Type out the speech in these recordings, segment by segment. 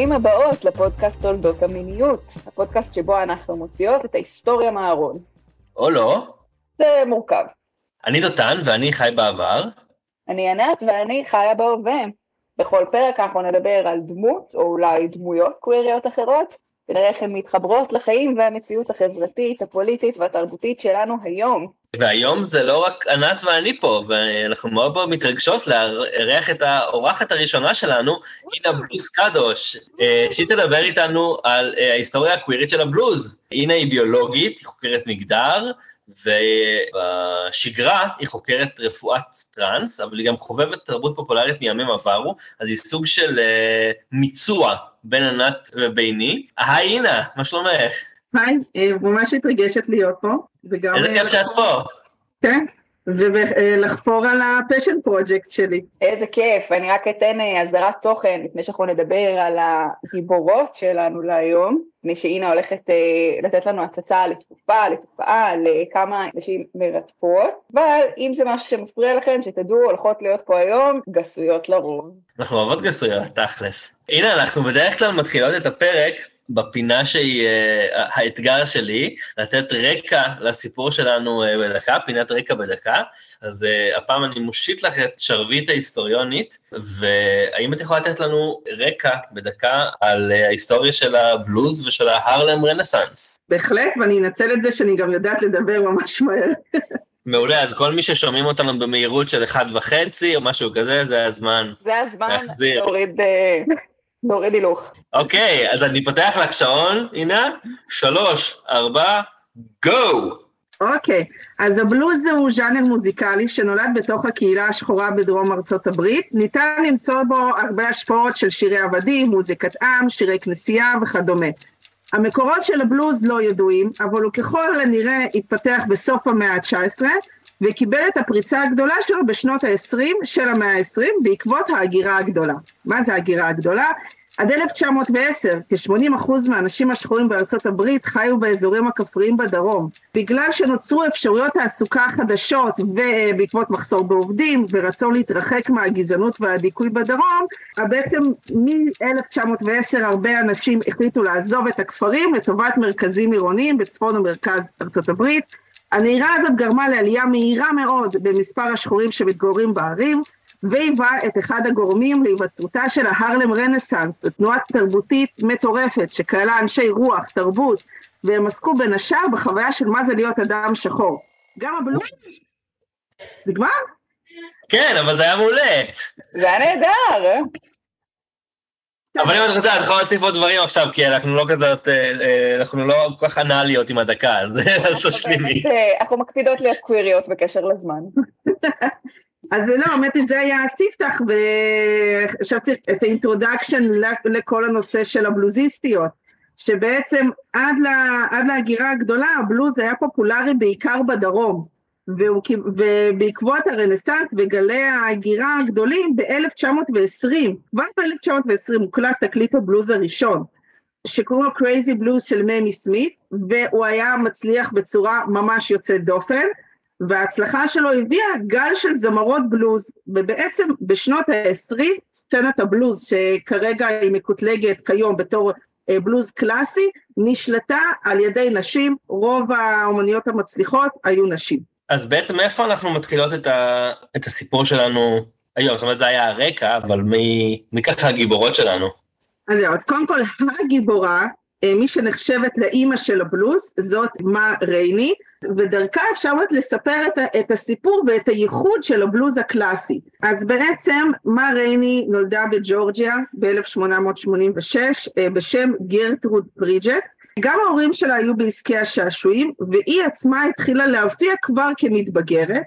ברוכים הבאות לפודקאסט תולדות המיניות, הפודקאסט שבו אנחנו מוציאות את ההיסטוריה מהארון. או לא. זה מורכב. אני דותן ואני חי בעבר. אני ענת ואני חיה בהווה. בכל פרק אנחנו נדבר על דמות, או אולי דמויות קוויריות אחרות, ונראה איך הן מתחברות לחיים והמציאות החברתית, הפוליטית והתרבותית שלנו היום. והיום זה לא רק ענת ואני פה, ואנחנו מאוד מאוד מתרגשות לארח את האורחת הראשונה שלנו, אינה בלוס קדוש, אה, שהיא תדבר איתנו על אה, ההיסטוריה הקווירית של הבלוז. אינה היא ביולוגית, היא חוקרת מגדר, ובשגרה היא חוקרת רפואת טראנס, אבל היא גם חובבת תרבות פופולרית מימים עברו, אז היא סוג של uh, מיצוע בין ענת וביני. היי אינה, מה שלומך? היי, ממש מתרגשת להיות פה. איזה כיף שאת פה. כן, ולחפור על ה passion project שלי. איזה כיף, אני רק אתן אזהרת תוכן לפני שאנחנו נדבר על הגיבורות שלנו להיום, לפני שאינה הולכת לתת לנו הצצה לתקופה, לתופעה, לכמה נשים מרתקות, אבל אם זה משהו שמפריע לכם, שתדעו, הולכות להיות פה היום גסויות לרוב. אנחנו אוהבות גסויות, תכלס. הנה, אנחנו בדרך כלל מתחילות את הפרק בפינה שהיא uh, האתגר שלי, לתת רקע לסיפור שלנו uh, בדקה, פינת רקע בדקה. אז uh, הפעם אני מושיט לך את שרביט ההיסטוריונית, והאם את יכולה לתת לנו רקע בדקה על uh, ההיסטוריה של הבלוז ושל ההרלם רנסאנס? בהחלט, ואני אנצל את זה שאני גם יודעת לדבר ממש מהר. מעולה, אז כל מי ששומעים אותנו במהירות של אחד וחצי או משהו כזה, זה הזמן זה הזמן להוריד... נוריד הילוך. אוקיי, אז אני פותח לך שעון, הנה, שלוש, ארבע, גו! אוקיי, אז הבלוז זהו ז'אנר מוזיקלי שנולד בתוך הקהילה השחורה בדרום ארצות הברית. ניתן למצוא בו הרבה השפעות של שירי עבדים, מוזיקת עם, שירי כנסייה וכדומה. המקורות של הבלוז לא ידועים, אבל הוא ככל הנראה התפתח בסוף המאה ה-19, וקיבל את הפריצה הגדולה שלו בשנות ה-20 של המאה ה-20 בעקבות ההגירה הגדולה. מה זה ההגירה הגדולה? עד 1910, כ-80% מהאנשים השחורים בארצות הברית חיו באזורים הכפריים בדרום. בגלל שנוצרו אפשרויות תעסוקה חדשות ובעקבות מחסור בעובדים ורצון להתרחק מהגזענות והדיכוי בדרום, בעצם מ-1910 הרבה אנשים החליטו לעזוב את הכפרים לטובת מרכזים עירוניים בצפון ומרכז ארצות הברית. הנהירה הזאת גרמה לעלייה מהירה מאוד במספר השחורים שמתגוררים בערים, והיווה את אחד הגורמים להיווצרותה של ההרלם רנסאנס, תנועה תרבותית מטורפת שכללה אנשי רוח, תרבות, והם עסקו בין השאר בחוויה של מה זה להיות אדם שחור. גם הבלוק... נגמר? כן, אבל זה היה מעולה. זה היה נהדר. אבל אם את רוצה, את יכולה להוסיף עוד דברים עכשיו, כי אנחנו לא כזאת, אה, אה, אנחנו לא כל כך אנאליות עם הדקה, אז תשלימי. אה, אנחנו מקפידות להיות קוויריות בקשר לזמן. אז לא, האמת היא, זה היה הספתח, ועכשיו צריך את ה introduction לכל הנושא של הבלוזיסטיות, שבעצם עד, לה, עד להגירה הגדולה, הבלוז היה פופולרי בעיקר בדרום. והוא, ובעקבות הרנסאנס וגלי ההגירה הגדולים ב-1920, כבר ב-1920 הוקלט תקליט הבלוז הראשון, שקוראים לו Crazy Blues של ממי סמית, והוא היה מצליח בצורה ממש יוצאת דופן, וההצלחה שלו הביאה גל של זמרות בלוז, ובעצם בשנות ה-20, סצנת הבלוז, שכרגע היא מקוטלגת כיום בתור אה, בלוז קלאסי, נשלטה על ידי נשים, רוב האומניות המצליחות היו נשים. אז בעצם מאיפה אנחנו מתחילות את, ה, את הסיפור שלנו היום? זאת אומרת, זה היה הרקע, אבל מי, מי ככה הגיבורות שלנו? אז זהו, אז קודם כל, הגיבורה, אה, מי שנחשבת לאימא של הבלוז, זאת מה רייני, ודרכה אפשר באמת לספר את, את הסיפור ואת הייחוד של הבלוז הקלאסי. אז בעצם מה רייני נולדה בג'ורג'יה ב-1886 אה, בשם גרטרוד פריג'ט, גם ההורים שלה היו בעסקי השעשועים, והיא עצמה התחילה להופיע כבר כמתבגרת.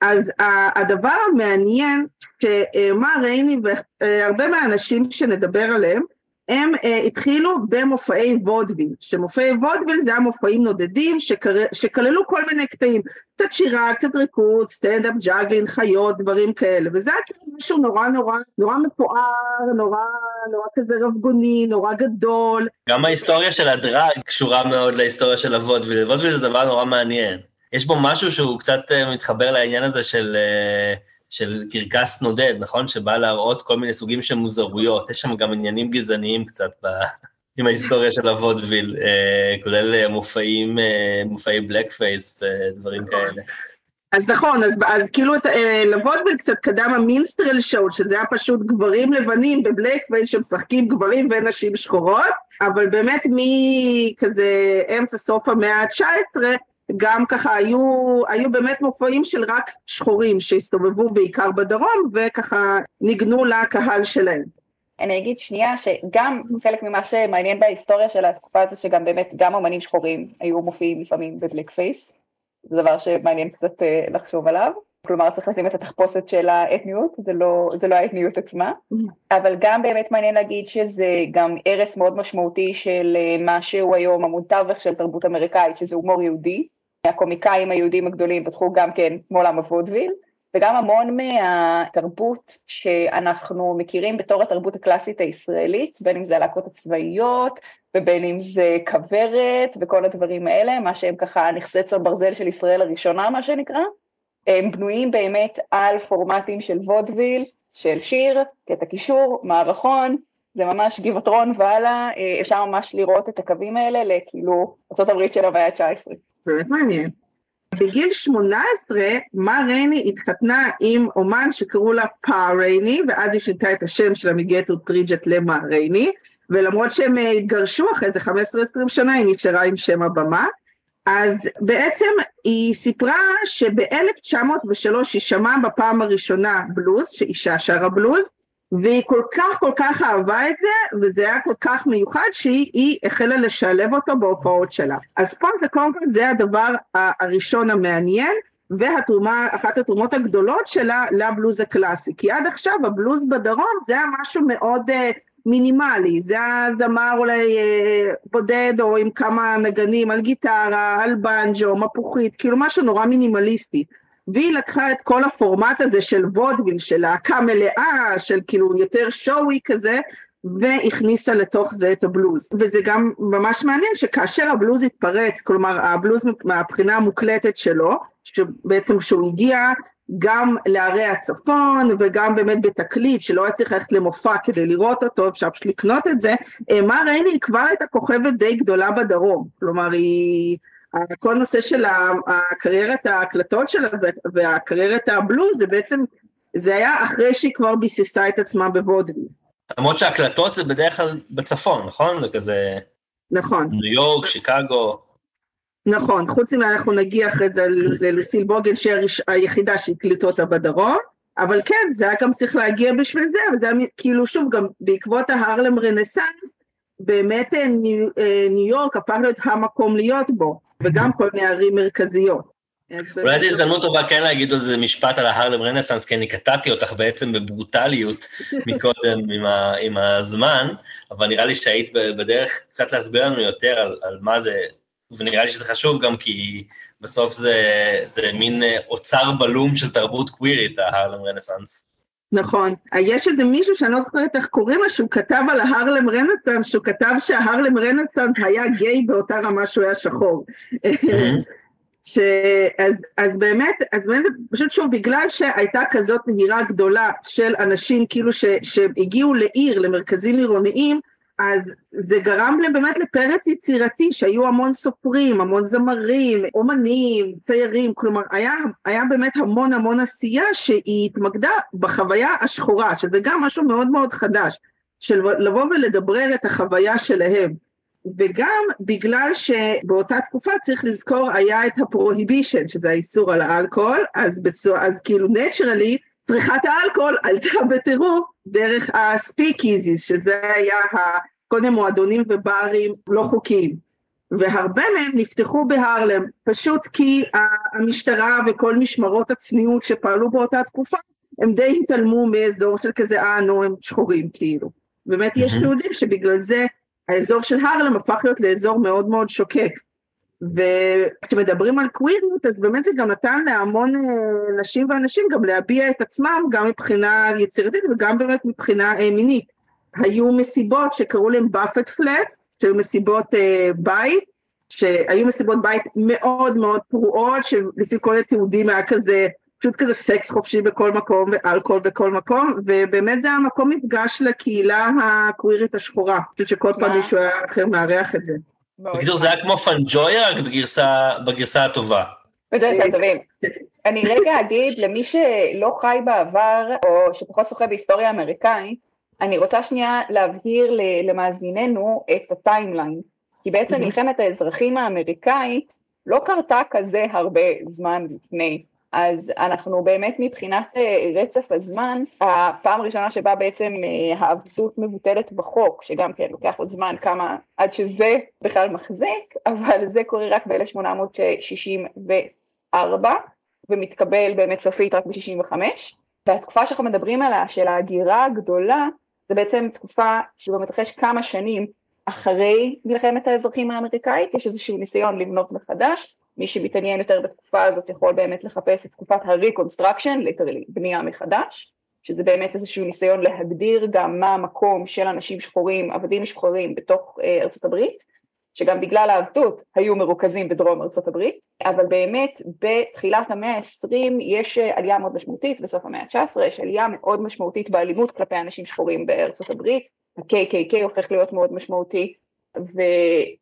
אז הדבר המעניין, שמה רייני והרבה מהאנשים שנדבר עליהם, הם uh, התחילו במופעי וודוויל, שמופעי וודוויל זה היה מופעים נודדים שקר... שכללו כל מיני קטעים, קצת שירה, קצת ריקוד, סטנדאפ, juggling, חיות, דברים כאלה, וזה היה כאילו משהו נורא נורא, נורא מפואר, נורא, נורא כזה רבגוני, נורא גדול. גם ההיסטוריה של הדראג קשורה מאוד להיסטוריה של הוודוויל, וודוויל זה דבר נורא מעניין. יש בו משהו שהוא קצת uh, מתחבר לעניין הזה של... Uh... של קרקס נודד, נכון? שבא להראות כל מיני סוגים של מוזרויות. יש שם גם עניינים גזעניים קצת ב... עם ההיסטוריה של הוודוויל, אה, כולל מופעים, אה, מופעי blackface ודברים נכון. כאלה. אז נכון, אז, אז כאילו אה, לוודוויל קצת קדם ה minstrel show, שזה היה פשוט גברים לבנים ב blackface שמשחקים גברים ונשים שחורות, אבל באמת מכזה אמצע סוף המאה ה-19, גם ככה היו, היו באמת מופעים של רק שחורים שהסתובבו בעיקר בדרום וככה ניגנו לקהל שלהם. אני אגיד שנייה שגם חלק ממה שמעניין בהיסטוריה של התקופה הזו שגם באמת גם אמנים שחורים היו מופיעים לפעמים בבלק פייס, זה דבר שמעניין קצת אה, לחשוב עליו. כלומר צריך לשים את התחפושת של האתניות, זה לא, זה לא האתניות עצמה, אבל גם באמת מעניין להגיד שזה גם ערש מאוד משמעותי של אה, מה שהוא היום עמוד תווך של תרבות אמריקאית, שזה הומור יהודי, הקומיקאים היהודים הגדולים פתחו גם כן מעולם הוודוויל, וגם המון מהתרבות שאנחנו מכירים בתור התרבות הקלאסית הישראלית, בין אם זה הלהקות הצבאיות, ובין אם זה כוורת וכל הדברים האלה, מה שהם ככה נכסי צאן ברזל של ישראל הראשונה, מה שנקרא, הם בנויים באמת על פורמטים של וודוויל, של שיר, קטע קישור, מערכון, זה ממש גבעתרון והלאה, אה, אפשר ממש לראות את הקווים האלה לכאילו ארה"ב של המאה ה-19. באמת מעניין. בגיל 18, מה רייני התחתנה עם אומן שקראו לה פא רייני, ואז היא שינתה את השם שלה מגטר פריג'ט למה רייני, ולמרות שהם אה, התגרשו אחרי איזה 15-20 שנה, היא נשארה עם שם הבמה. אז בעצם היא סיפרה שב-1903 היא שמעה בפעם הראשונה בלוז, שאישה שרה בלוז, והיא כל כך כל כך אהבה את זה, וזה היה כל כך מיוחד שהיא החלה לשלב אותו בהופעות שלה. אז פה זה קודם כל זה הדבר הראשון המעניין, והתרומה, אחת התרומות הגדולות שלה לבלוז הקלאסי, כי עד עכשיו הבלוז בדרום זה היה משהו מאוד uh, מינימלי, זה היה זמר אולי uh, בודד או עם כמה נגנים על גיטרה, על בנג'ו, מפוחית, כאילו משהו נורא מינימליסטי. והיא לקחה את כל הפורמט הזה של וודוויל, של להקה מלאה, של כאילו יותר שואוי כזה, והכניסה לתוך זה את הבלוז. וזה גם ממש מעניין שכאשר הבלוז התפרץ, כלומר הבלוז מהבחינה המוקלטת שלו, שבעצם כשהוא הגיע גם לערי הצפון וגם באמת בתקליט שלא היה צריך ללכת למופע כדי לראות אותו, אפשר פשוט לקנות את זה, אה, מה רייני כבר הייתה כוכבת די גדולה בדרום, כלומר היא... כל נושא של הקריירת ההקלטות שלה והקריירת הבלוז, זה בעצם, זה היה אחרי שהיא כבר ביססה את עצמה בוודוויל. למרות שהקלטות זה בדרך כלל בצפון, נכון? זה כזה... נכון. ניו יורק, שיקגו. נכון, חוץ מזה אנחנו נגיע אחרי זה ללוסיל בוגן, שהיא היחידה שהקליטו אותה בדרום, אבל כן, זה היה גם צריך להגיע בשביל זה, אבל זה היה כאילו, שוב, גם בעקבות ההרלם רנסאנס, באמת אה, ניו, אה, ניו יורק הפך להיות המקום להיות בו. וגם כל מיני ערים מרכזיות. אולי זו הזדמנות טובה כן להגיד איזה משפט על ההרלם רנסאנס, כי אני קטעתי אותך בעצם בברוטליות מקודם עם, ה, עם הזמן, אבל נראה לי שהיית בדרך קצת להסביר לנו יותר על, על מה זה, ונראה לי שזה חשוב גם כי בסוף זה, זה מין אוצר בלום של תרבות קווירית, ההרלם רנסאנס. נכון. יש איזה מישהו שאני לא זוכרת איך קוראים לו, שהוא כתב על ההרלם רנסאנס, שהוא כתב שההרלם רנסאנס היה גיי באותה רמה שהוא היה שחור. ש... אז, אז באמת, אז באמת, פשוט שוב, בגלל שהייתה כזאת נהירה גדולה של אנשים כאילו ש, שהגיעו לעיר, למרכזים עירוניים, אז זה גרם באמת לפרץ יצירתי, שהיו המון סופרים, המון זמרים, אומנים, ציירים, כלומר היה, היה באמת המון המון עשייה שהיא התמקדה בחוויה השחורה, שזה גם משהו מאוד מאוד חדש, של לבוא ולדברר את החוויה שלהם. וגם בגלל שבאותה תקופה צריך לזכור היה את הפרוהיבישן, שזה האיסור על האלכוהול, אז, בצוע, אז כאילו נטרלי צריכת האלכוהול עלתה בטירוף דרך הספיקיזיס, שזה היה קודם מועדונים וברים לא חוקיים. והרבה מהם נפתחו בהרלם, פשוט כי המשטרה וכל משמרות הצניעות שפעלו באותה תקופה, הם די התעלמו מאזור של כזה, אה, נו, הם שחורים, כאילו. באמת יש תיעודים שבגלל זה האזור של הרלם הפך להיות לאזור מאוד מאוד שוקק. וכשמדברים על קוויריות, אז באמת זה גם נתן להמון אה, נשים ואנשים גם להביע את עצמם, גם מבחינה יצירתית וגם באמת מבחינה אה, מינית. היו מסיבות שקראו להם באפט פלטס, שהיו מסיבות אה, בית, שהיו מסיבות בית מאוד מאוד פרועות, שלפי כל התיעודים היה כזה פשוט כזה סקס חופשי בכל מקום ואלכוהול בכל מקום, ובאמת זה המקום מפגש לקהילה הקווירית השחורה. אני חושבת שכל פעם מישהו היה אחר מארח את זה. בקיצור זה היה כמו פנג'ויה רק בגרסה הטובה. בגרסה הטובים. אני רגע אגיד למי שלא חי בעבר או שפחות שוחה בהיסטוריה אמריקאית, אני רוצה שנייה להבהיר למאזיננו את הטיימליין, כי בעצם מלחמת האזרחים האמריקאית לא קרתה כזה הרבה זמן לפני. אז אנחנו באמת מבחינת אה, רצף הזמן, הפעם הראשונה שבה בעצם אה, העבדות מבוטלת בחוק, שגם כן לוקח עוד זמן כמה עד שזה בכלל מחזיק, אבל זה קורה רק ב-1864, ומתקבל באמת סופית רק ב-65, והתקופה שאנחנו מדברים עליה, של ההגירה הגדולה, זה בעצם תקופה שלא מתרחש כמה שנים אחרי מלחמת האזרחים האמריקאית, יש איזשהו ניסיון לבנות מחדש, מי שמתעניין יותר בתקופה הזאת יכול באמת לחפש את תקופת ה-reconstruction, ליטרלי, בנייה מחדש, שזה באמת איזשהו ניסיון להגדיר גם מה המקום של אנשים שחורים, עבדים שחורים בתוך uh, ארצות הברית, שגם בגלל העבדות היו מרוכזים בדרום ארצות הברית, אבל באמת בתחילת המאה ה-20 יש אה, עלייה מאוד משמעותית, בסוף המאה ה-19 יש עלייה מאוד משמעותית באלימות כלפי אנשים שחורים בארצות הברית, ה-KKK הופך להיות מאוד משמעותי,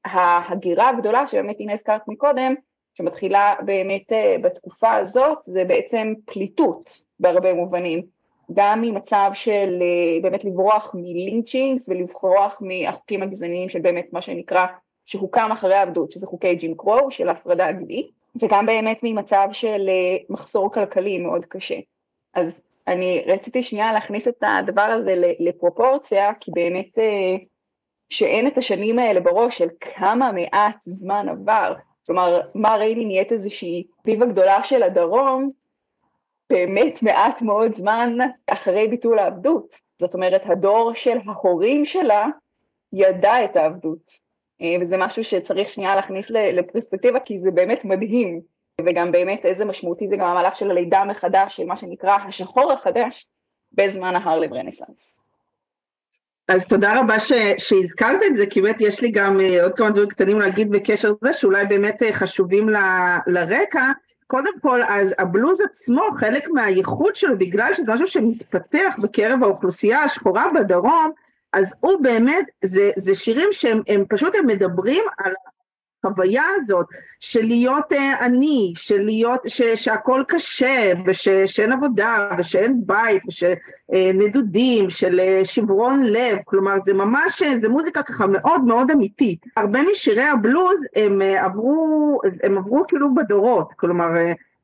וההגירה הגדולה שבאמת הנה הזכרת מקודם, שמתחילה באמת אה, בתקופה הזאת, זה בעצם פליטות בהרבה מובנים, גם ממצב של אה, באמת לברוח מלינצ'ינגס ולברוח מהחוקים הגזעניים של באמת מה שנקרא, שהוקם אחרי העבדות, שזה חוקי ג'ים קרו של הפרדה הגילית, וגם באמת ממצב של אה, מחסור כלכלי מאוד קשה. אז אני רציתי שנייה להכניס את הדבר הזה לפרופורציה, כי באמת שאין את השנים האלה בראש של כמה מעט זמן עבר כלומר, מה ריילי נהיית איזושהי דיבה גדולה של הדרום, באמת מעט מאוד זמן אחרי ביטול העבדות. זאת אומרת, הדור של ההורים שלה ידע את העבדות. אה, וזה משהו שצריך שנייה להכניס לפרספקטיבה, כי זה באמת מדהים. וגם באמת איזה משמעותי זה גם המהלך של הלידה מחדש, של מה שנקרא השחור החדש, בזמן ההרלם רנסאנס. אז תודה רבה ש, שהזכרת את זה, כי באמת יש לי גם uh, עוד כמה דברים קטנים להגיד בקשר לזה, שאולי באמת uh, חשובים ל, לרקע. קודם כל, אז הבלוז עצמו, חלק מהייחוד שלו, בגלל שזה משהו שמתפתח בקרב האוכלוסייה השחורה בדרום, אז הוא באמת, זה, זה שירים שהם פשוט, הם מדברים על החוויה הזאת של להיות עני, של להיות, ש, שהכל קשה, ושאין עבודה, ושאין בית, ושנדודים, של uh, שברון לב, כלומר זה ממש, זה מוזיקה ככה מאוד מאוד אמיתית. הרבה משירי הבלוז הם עברו, הם עברו כאילו בדורות, כלומר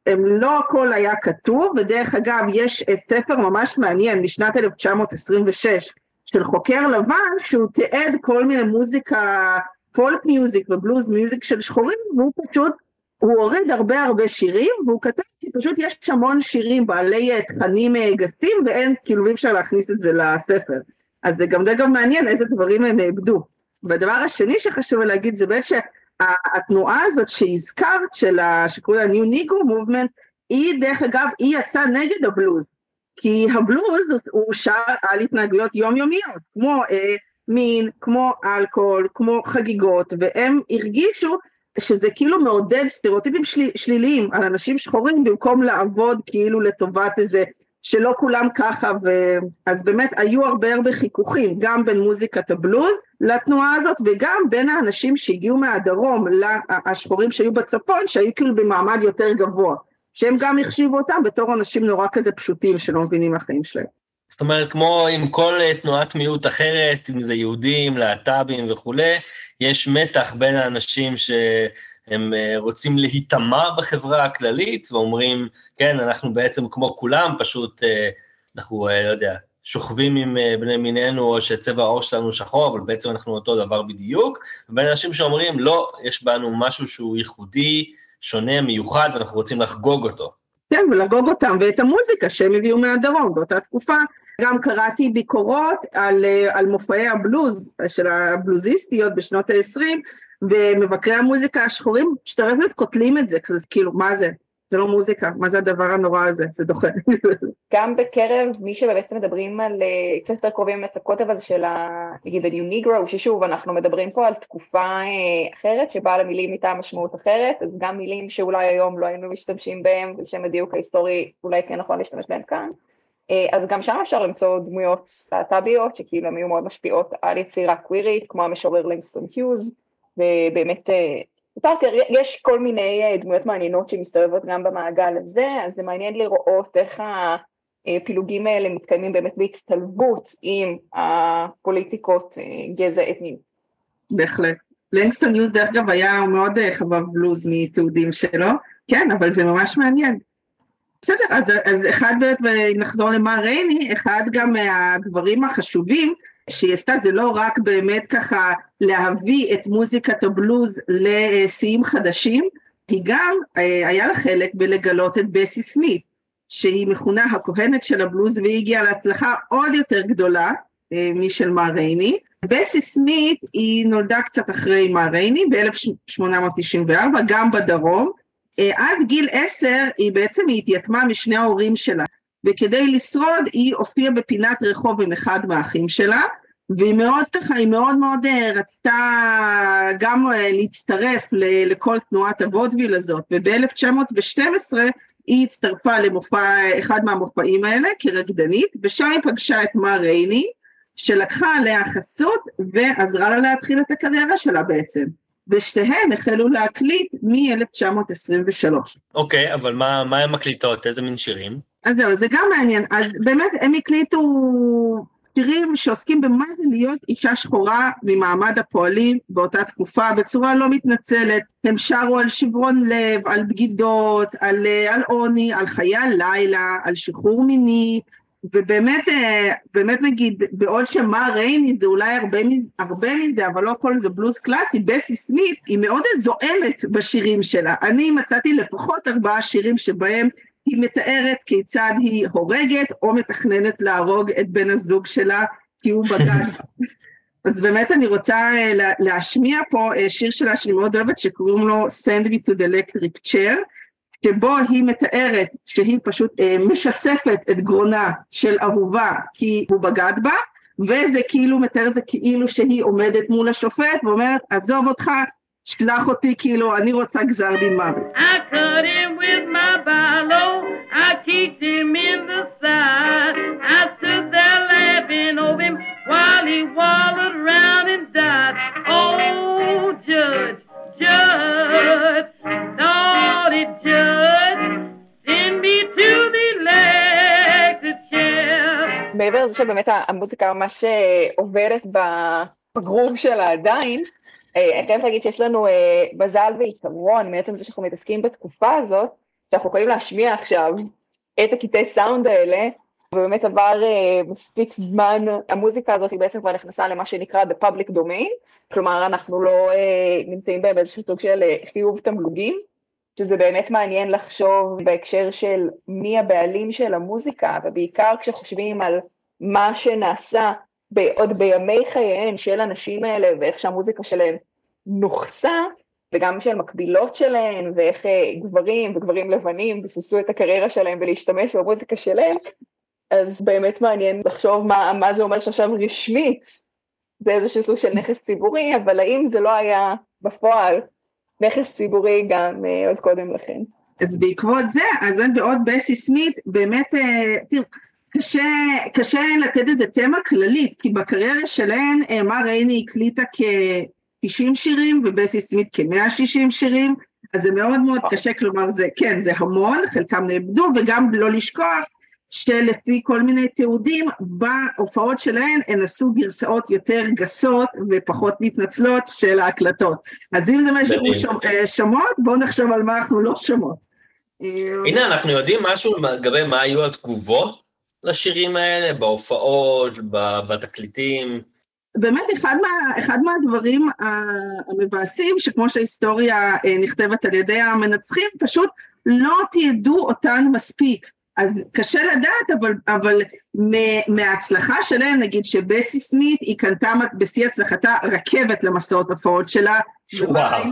הם לא הכל היה כתוב, ודרך אגב יש ספר ממש מעניין משנת 1926 של חוקר לבן שהוא תיעד כל מיני מוזיקה פולק מיוזיק ובלוז מיוזיק של שחורים, והוא פשוט, הוא הוריד הרבה הרבה שירים, והוא כתב כי פשוט יש המון שירים בעלי תכנים אה, גסים, ואין, כאילו אי אפשר להכניס את זה לספר. אז זה גם דרך מעניין איזה דברים הם נאבדו. והדבר השני שחשוב להגיד זה באמת שהתנועה הזאת שהזכרת, של. שקוראים לה New Negro Movement, היא דרך אגב, היא יצאה נגד הבלוז. כי הבלוז הוא שר על התנהגויות יומיומיות, כמו אה, מין, כמו אלכוהול, כמו חגיגות, והם הרגישו שזה כאילו מעודד סטריאוטיפים של, שליליים על אנשים שחורים במקום לעבוד כאילו לטובת איזה, שלא כולם ככה, אז באמת היו הרבה הרבה חיכוכים, גם בין מוזיקת הבלוז לתנועה הזאת, וגם בין האנשים שהגיעו מהדרום, השחורים שהיו בצפון, שהיו כאילו במעמד יותר גבוה, שהם גם החשיבו אותם בתור אנשים נורא כזה פשוטים שלא מבינים מהחיים שלהם. זאת אומרת, כמו עם כל אה, תנועת מיעוט אחרת, אם זה יהודים, להט"בים וכולי, יש מתח בין האנשים שהם אה, רוצים להיטמע בחברה הכללית, ואומרים, כן, אנחנו בעצם כמו כולם, פשוט אה, אנחנו, לא יודע, שוכבים עם בני מיננו, או שצבע העור שלנו שחור, אבל בעצם אנחנו אותו דבר בדיוק, ובין אנשים שאומרים, לא, יש בנו משהו שהוא ייחודי, שונה, מיוחד, ואנחנו רוצים לחגוג אותו. כן, ולחגוג אותם, ואת המוזיקה שהם הביאו מהדרום באותה תקופה. גם קראתי ביקורות על, על מופעי הבלוז של הבלוזיסטיות בשנות ה-20, ומבקרי המוזיקה השחורים, שאתה באמת קוטלים את זה, כזה כאילו, מה זה? זה לא מוזיקה, מה זה הדבר הנורא הזה, זה דוחה. גם בקרב מי שבאמת מדברים על, אה, קצת יותר קרובים את הקוטב הזה של ה... נגיד ה-New Negro, ששוב, אנחנו מדברים פה על תקופה אה, אחרת, שבה למילים איתה משמעות אחרת, אז גם מילים שאולי היום לא היינו משתמשים בהם, ולשם הדיוק ההיסטורי אולי כן נכון להשתמש בהם כאן. אה, אז גם שם אפשר למצוא דמויות להט"ביות, שכאילו הן היו מאוד משפיעות על יצירה קווירית, כמו המשורר לימסטון היוז, ובאמת פארקר, יש כל מיני אה, דמויות מעניינות שמסתובבות גם במעגל הזה, אז זה מעניין לראות איך הפילוגים האלה מתקיימים באמת בהצטלבות עם הפוליטיקות אה, גזע אתניות. בהחלט. לנגסטון יוז דרך אגב היה מאוד אה, חבב בלוז מתיעודים שלו, כן, אבל זה ממש מעניין. בסדר, אז, אז אחד באמת, ונחזור למה רייני, אחד גם מהדברים החשובים שהיא עשתה זה לא רק באמת ככה להביא את מוזיקת הבלוז לשיאים חדשים, היא גם, אה, היה לה חלק בלגלות את בסי סמית, שהיא מכונה הכהנת של הבלוז והיא הגיעה להצלחה עוד יותר גדולה אה, משל מה רייני. בסי סמית היא נולדה קצת אחרי מה רייני ב-1894, גם בדרום. אה, עד גיל עשר היא בעצם התייתמה משני ההורים שלה. וכדי לשרוד היא הופיעה בפינת רחוב עם אחד מהאחים שלה, והיא מאוד ככה, היא מאוד מאוד אה, רצתה גם אה, להצטרף לכל תנועת הוודוויל הזאת, וב-1912 היא הצטרפה למופע, אחד מהמופעים האלה כרקדנית, ושם היא פגשה את מר רייני, שלקחה עליה חסות ועזרה לה להתחיל את הקריירה שלה בעצם. ושתיהן החלו להקליט מ-1923. אוקיי, okay, אבל מה, מה הן מקליטות? איזה מין שירים? אז זהו, זה גם מעניין. אז באמת הם הקליטו שירים שעוסקים במה זה להיות אישה שחורה ממעמד הפועלים באותה תקופה בצורה לא מתנצלת. הם שרו על שברון לב, על בגידות, על, על עוני, על חיי הלילה, על שחרור מיני, ובאמת, אה, באמת נגיד, בעוד שמה רייני זה אולי הרבה, הרבה מזה, אבל לא הכל זה בלוז קלאסי, בסי סמית היא מאוד זועמת בשירים שלה. אני מצאתי לפחות ארבעה שירים שבהם היא מתארת כיצד היא הורגת או מתכננת להרוג את בן הזוג שלה כי הוא בגד. אז באמת אני רוצה אה, להשמיע פה אה, שיר שלה שאני מאוד אוהבת שקוראים לו Send me to the electric chair, שבו היא מתארת שהיא פשוט אה, משספת את גרונה של אהובה כי הוא בגד בה, וזה כאילו מתאר את זה כאילו שהיא עומדת מול השופט ואומרת עזוב אותך, שלח אותי כאילו אני רוצה גזר דין מוות. I kicked him in the side. I stood there laughing over him while he wallowed around and died. Oh, judge, judge, naughty judge, send me to the electric chair. מעבר לזה שבאמת המוזיקה ממש עוברת בגרוב שלה עדיין, אני חייבת להגיד שיש לנו מזל ויתרון מעצם זה שאנחנו מתעסקים בתקופה הזאת, שאנחנו יכולים להשמיע עכשיו את הקטעי סאונד האלה, ובאמת עבר uh, מספיק זמן, המוזיקה הזאת היא בעצם כבר נכנסה למה שנקרא the public domain, כלומר אנחנו לא uh, נמצאים בהם באיזשהו סוג של uh, חיוב תמלוגים, שזה באמת מעניין לחשוב בהקשר של מי הבעלים של המוזיקה, ובעיקר כשחושבים על מה שנעשה עוד בימי חייהן של הנשים האלה ואיך שהמוזיקה שלהם נוכסה, וגם של מקבילות שלהן, ואיך אה, גברים וגברים לבנים ביססו את הקריירה שלהם ולהשתמש במוזיקה שלהם, אז באמת מעניין לחשוב מה, מה זה אומר שעכשיו רשמית זה איזשהו סוג של נכס ציבורי, אבל האם זה לא היה בפועל נכס ציבורי גם uh, עוד קודם לכן. אז בעקבות זה, אז באמת בעוד בסי סמית, באמת, uh, תראו, קשה, קשה לתת איזה תמה כללית, כי בקריירה שלהן, uh, מה רייני הקליטה כ... 90 שירים ובסי סמית כ-160 שירים, אז זה מאוד מאוד קשה, כלומר זה, כן, זה המון, חלקם נאבדו, וגם לא לשכוח שלפי כל מיני תיעודים, בהופעות שלהן הן עשו גרסאות יותר גסות ופחות מתנצלות של ההקלטות. אז אם זה מה שאנחנו אה, שומעות, בואו נחשוב על מה אנחנו לא שומעות. הנה, אנחנו יודעים משהו לגבי מה היו התגובות לשירים האלה, בהופעות, בתקליטים. באמת אחד, מה, אחד מהדברים המבאסים, שכמו שההיסטוריה אה, נכתבת על ידי המנצחים, פשוט לא תיעדו אותן מספיק. אז קשה לדעת, אבל, אבל מההצלחה שלהם, נגיד שבסי סמית, היא קנתה בשיא הצלחתה רכבת למסעות הופעות שלה. וואו.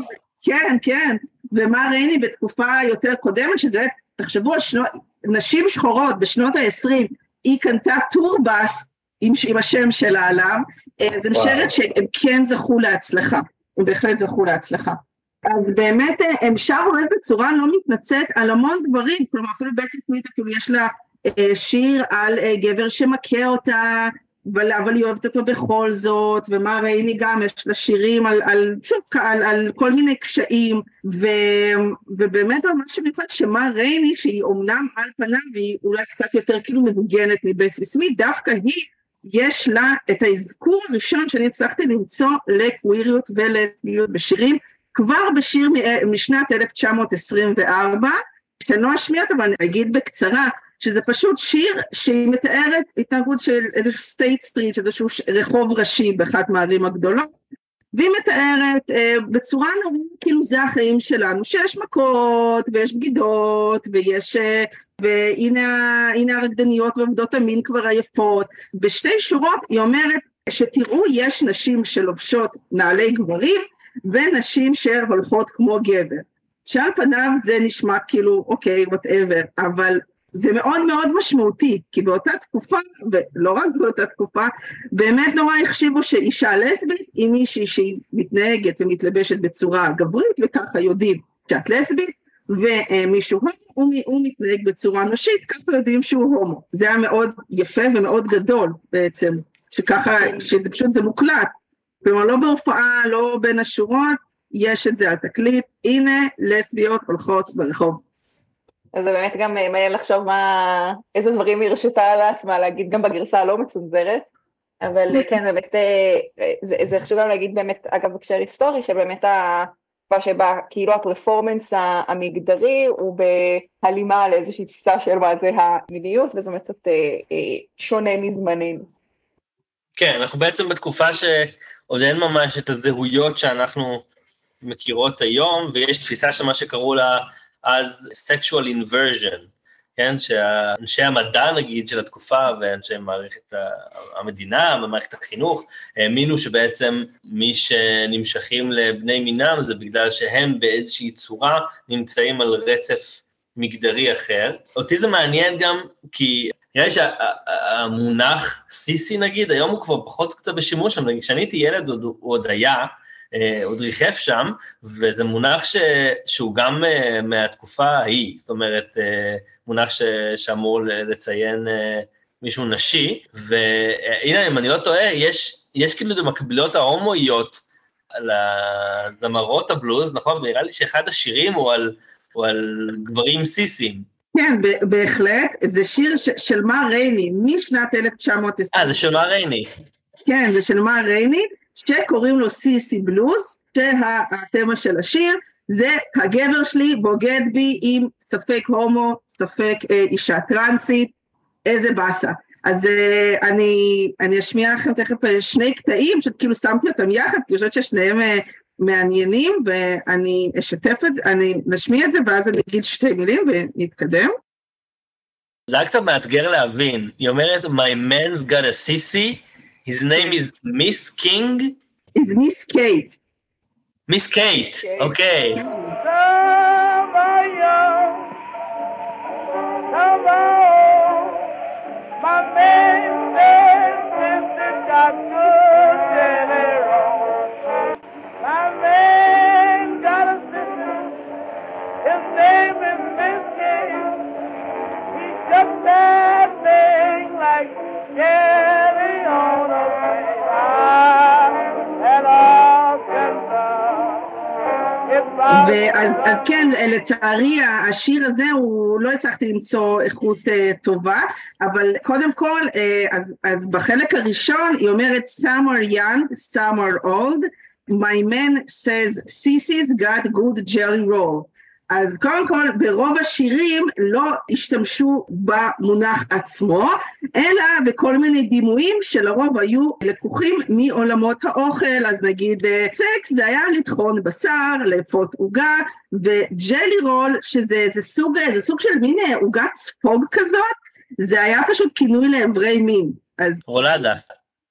כן, כן, ומה רייני בתקופה יותר קודמת, שזה, תחשבו על שנות, נשים שחורות בשנות ה-20, היא קנתה טורבאס עם, עם השם שלה עליו, אה, זה משרת שהם כן זכו להצלחה, הם בהחלט זכו להצלחה. אז באמת אה, הם שרו בצורה לא מתנצלת על המון דברים, כלומר אפילו בעצם סמית, כאילו יש לה אה, שיר על גבר שמכה אותה, אבל, אבל היא אוהבת אותו בכל זאת, ומה רייני גם, יש לה שירים על, על, שוב, על, על כל מיני קשיים, ו, ובאמת ממש מיוחד שמה רייני, שהיא אומנם על פניו, והיא אולי קצת יותר כאילו מבוגנת מבסי סמית, דווקא היא, יש לה את האזכור הראשון שאני הצלחתי למצוא לקוויריות ולטביות בשירים, כבר בשיר משנת 1924, שאני לא אשמיע אותו, אבל אני אגיד בקצרה, שזה פשוט שיר שהיא מתארת התנהגות של איזשהו סטייט סטריט, איזשהו רחוב ראשי באחת מהערים הגדולות, והיא מתארת אה, בצורה נורא, כאילו זה החיים שלנו, שיש מכות ויש בגידות ויש, אה, והנה הרקדניות ועובדות המין כבר עייפות. בשתי שורות היא אומרת שתראו יש נשים שלובשות נעלי גברים ונשים שהולכות כמו גבר. שעל פניו זה נשמע כאילו אוקיי, וואטאבר, אבל זה מאוד מאוד משמעותי, כי באותה תקופה, ולא רק באותה תקופה, באמת נורא החשיבו שאישה לסבית היא מישהי שהיא מתנהגת ומתלבשת בצורה גברית, וככה יודעים שאת לסבית, ומישהו הוא, הוא מתנהג בצורה נשית, ככה יודעים שהוא הומו. זה היה מאוד יפה ומאוד גדול בעצם, שככה, שזה פשוט, זה מוקלט. כלומר, לא בהופעה, לא בין השורות, יש את זה על תקליט, הנה לסביות הולכות ברחוב. אז זה באמת גם אה, מעניין לחשוב מה, איזה דברים היא הרשתה לעצמה להגיד גם בגרסה הלא מצונזרת, אבל אה, כן, זה באמת, אה, זה, זה חשוב גם להגיד באמת, אגב, בהקשר היסטורי, שבאמת התקופה שבה כאילו הפרפורמנס המגדרי הוא בהלימה לאיזושהי תפיסה של מה זה המיניות, וזה באמת קצת שונה מזמננו. כן, אנחנו בעצם בתקופה שעוד אין ממש את הזהויות שאנחנו מכירות היום, ויש תפיסה של מה שקראו לה אז sexual inversion, כן, שאנשי המדע נגיד של התקופה ואנשי מערכת המדינה ומערכת החינוך האמינו שבעצם מי שנמשכים לבני מינם זה בגלל שהם באיזושהי צורה נמצאים על רצף מגדרי אחר. אותי זה מעניין גם כי נראה לי שהמונח סיסי נגיד, היום הוא כבר פחות קצת בשימוש, אבל כשאני הייתי ילד הוא עוד היה, עוד ריחף שם, וזה מונח ש, שהוא גם אה, מהתקופה ההיא, זאת אומרת, אה, מונח ש, שאמור לציין מישהו נשי, והנה, אם אני לא טועה, יש, יש כאילו את המקבילות ההומואיות לזמרות הבלוז, נכון? ונראה לי שאחד השירים הוא על, הוא על גברים סיסים. כן, בהחלט, זה שיר ש, של מה רייני, משנת 1920. אה, זה של מה רייני. כן, זה של מה רייני, שקוראים לו סיסי בלוז, שהתמה של השיר זה הגבר שלי בוגד בי עם ספק הומו, ספק אה, אישה טרנסית, איזה באסה. אז אה, אני, אני אשמיע לכם תכף אה, שני קטעים, פשוט כאילו שמתי אותם יחד, כי אני חושבת ששניהם מעניינים, ואני אשתף את זה, אני נשמיע את זה, ואז אני אגיד שתי מילים ונתקדם. זה היה קצת מאתגר להבין. היא אומרת, My man's got a sissy, His name is Miss King. Is Miss Kate. Miss Kate. Okay. אז כן, לצערי השיר הזה, הוא לא הצלחתי למצוא איכות uh, טובה, אבל קודם כל, uh, אז, אז בחלק הראשון היא אומרת some are young, some are old, my man says sissies got good jelly roll. אז קודם כל, ברוב השירים לא השתמשו במונח עצמו, אלא בכל מיני דימויים שלרוב היו לקוחים מעולמות האוכל, אז נגיד אה, סקס זה היה לטחון בשר, לאפות עוגה, וג'לי רול, שזה זה סוג, זה סוג של מין אה, עוגת ספוג כזאת, זה היה פשוט כינוי לאיברי מין. אז... רולדה.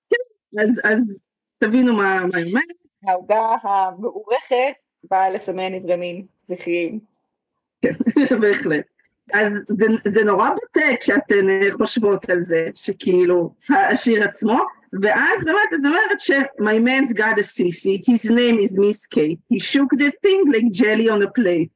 כן, אז, אז תבינו מה, מה היא אומרת. העוגה המעורכת באה לסמן איברי מין. זכריים. כן, בהחלט. אז זה, זה נורא בוטה כשאתן חושבות על זה, שכאילו, השיר עצמו, ואז באמת, אז אומרת ש- My man's got a sissy, his name is Miss Kate, he shook the thing like jelly on a plate.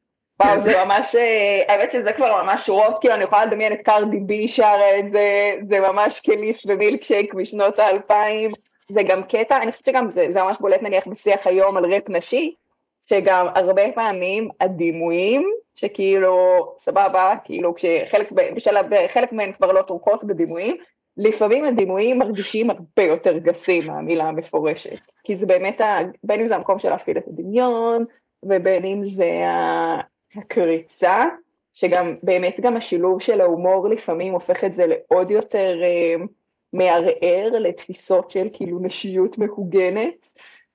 וואו, זה ממש, אה, האמת שזה כבר ממש שורות, כאילו אני יכולה לדמיין את קרדי בי שרה את זה, זה ממש כליס ומילקשייק משנות האלפיים, זה גם קטע, אני חושבת שגם זה, זה ממש בולט נניח בשיח היום על רפ נשי, שגם הרבה פעמים הדימויים, שכאילו, סבבה, כאילו כשחלק חלק מהן כבר לא תומכות בדימויים, לפעמים הדימויים מרגישים הרבה יותר גסים מהמילה המפורשת, כי זה באמת, ה, בין אם זה המקום של להפעיל את הדמיון, ובין אם זה הקריצה, שגם באמת גם השילוב של ההומור לפעמים הופך את זה לעוד יותר אה, מערער לתפיסות של כאילו נשיות מהוגנת,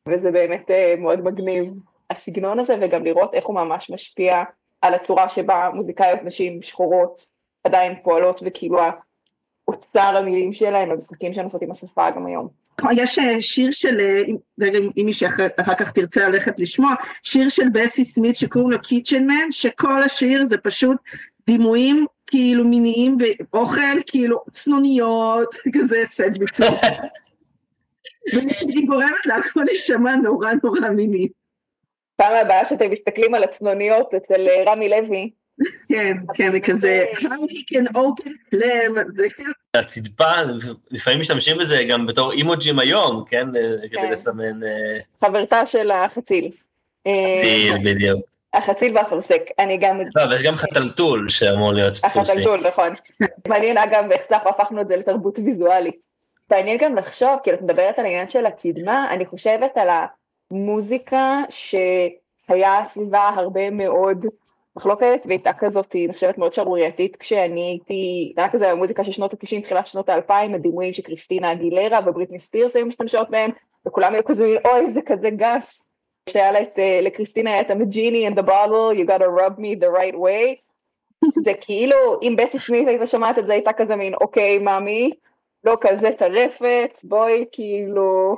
וזה באמת אה, מאוד מגניב הסגנון הזה, וגם לראות איך הוא ממש משפיע על הצורה שבה מוזיקאיות נשים שחורות עדיין פועלות, וכאילו אוצר המילים שלהם, המשחקים שהן עושות עם השפה גם היום. יש אה, שיר של, רגע אם מישהי אחר כך תרצה ללכת לשמוע, שיר של בסי סמית שקוראים לו קיצ'ן מן, שכל השיר זה פשוט דימויים כאילו מיניים ואוכל, כאילו צנוניות, כזה סנדוויצים. והיא גורמת להכל להישמע נורא נורא מיני. פעם הבאה שאתם מסתכלים על הצנוניות אצל אה, רמי לוי, כן, כן, כזה, how he can open flame, זה כאילו... הצדפה, לפעמים משתמשים בזה גם בתור אימוג'ים היום, כן? כדי כן. לסמן... אה, חברתה של החציל. חציל, אה, בדיוק. החציל והאפרסק, אני גם... לא, ויש גם חתלתול שאמור להיות פולסי. החתלתול, נכון. מעניין אגב, איך אנחנו הפכנו את זה לתרבות ויזואלית. מעניין גם לחשוב, כאילו את מדברת על העניין של הקדמה, אני חושבת על המוזיקה שהיה סביבה הרבה מאוד מחלוקת, והייתה כזאת, אני חושבת מאוד שערורייתית, כשאני הייתי, היה כזה המוזיקה של שנות ה-90, תחילת שנות ה-2000, הדימויים שקריסטינה אגילרה ובריטני ספירס היו משתמשות בהם, וכולם היו כזה, אוי, זה כזה גס. שהיה לה את, אה, לקריסטינה היה את ה-Genie in the bottle, you gotta rub me the right way. זה כאילו, אם בסי סמית היית שומעת את זה, הייתה כזה מין, אוקיי, מאמי, לא כזה טרפת, בואי, כאילו...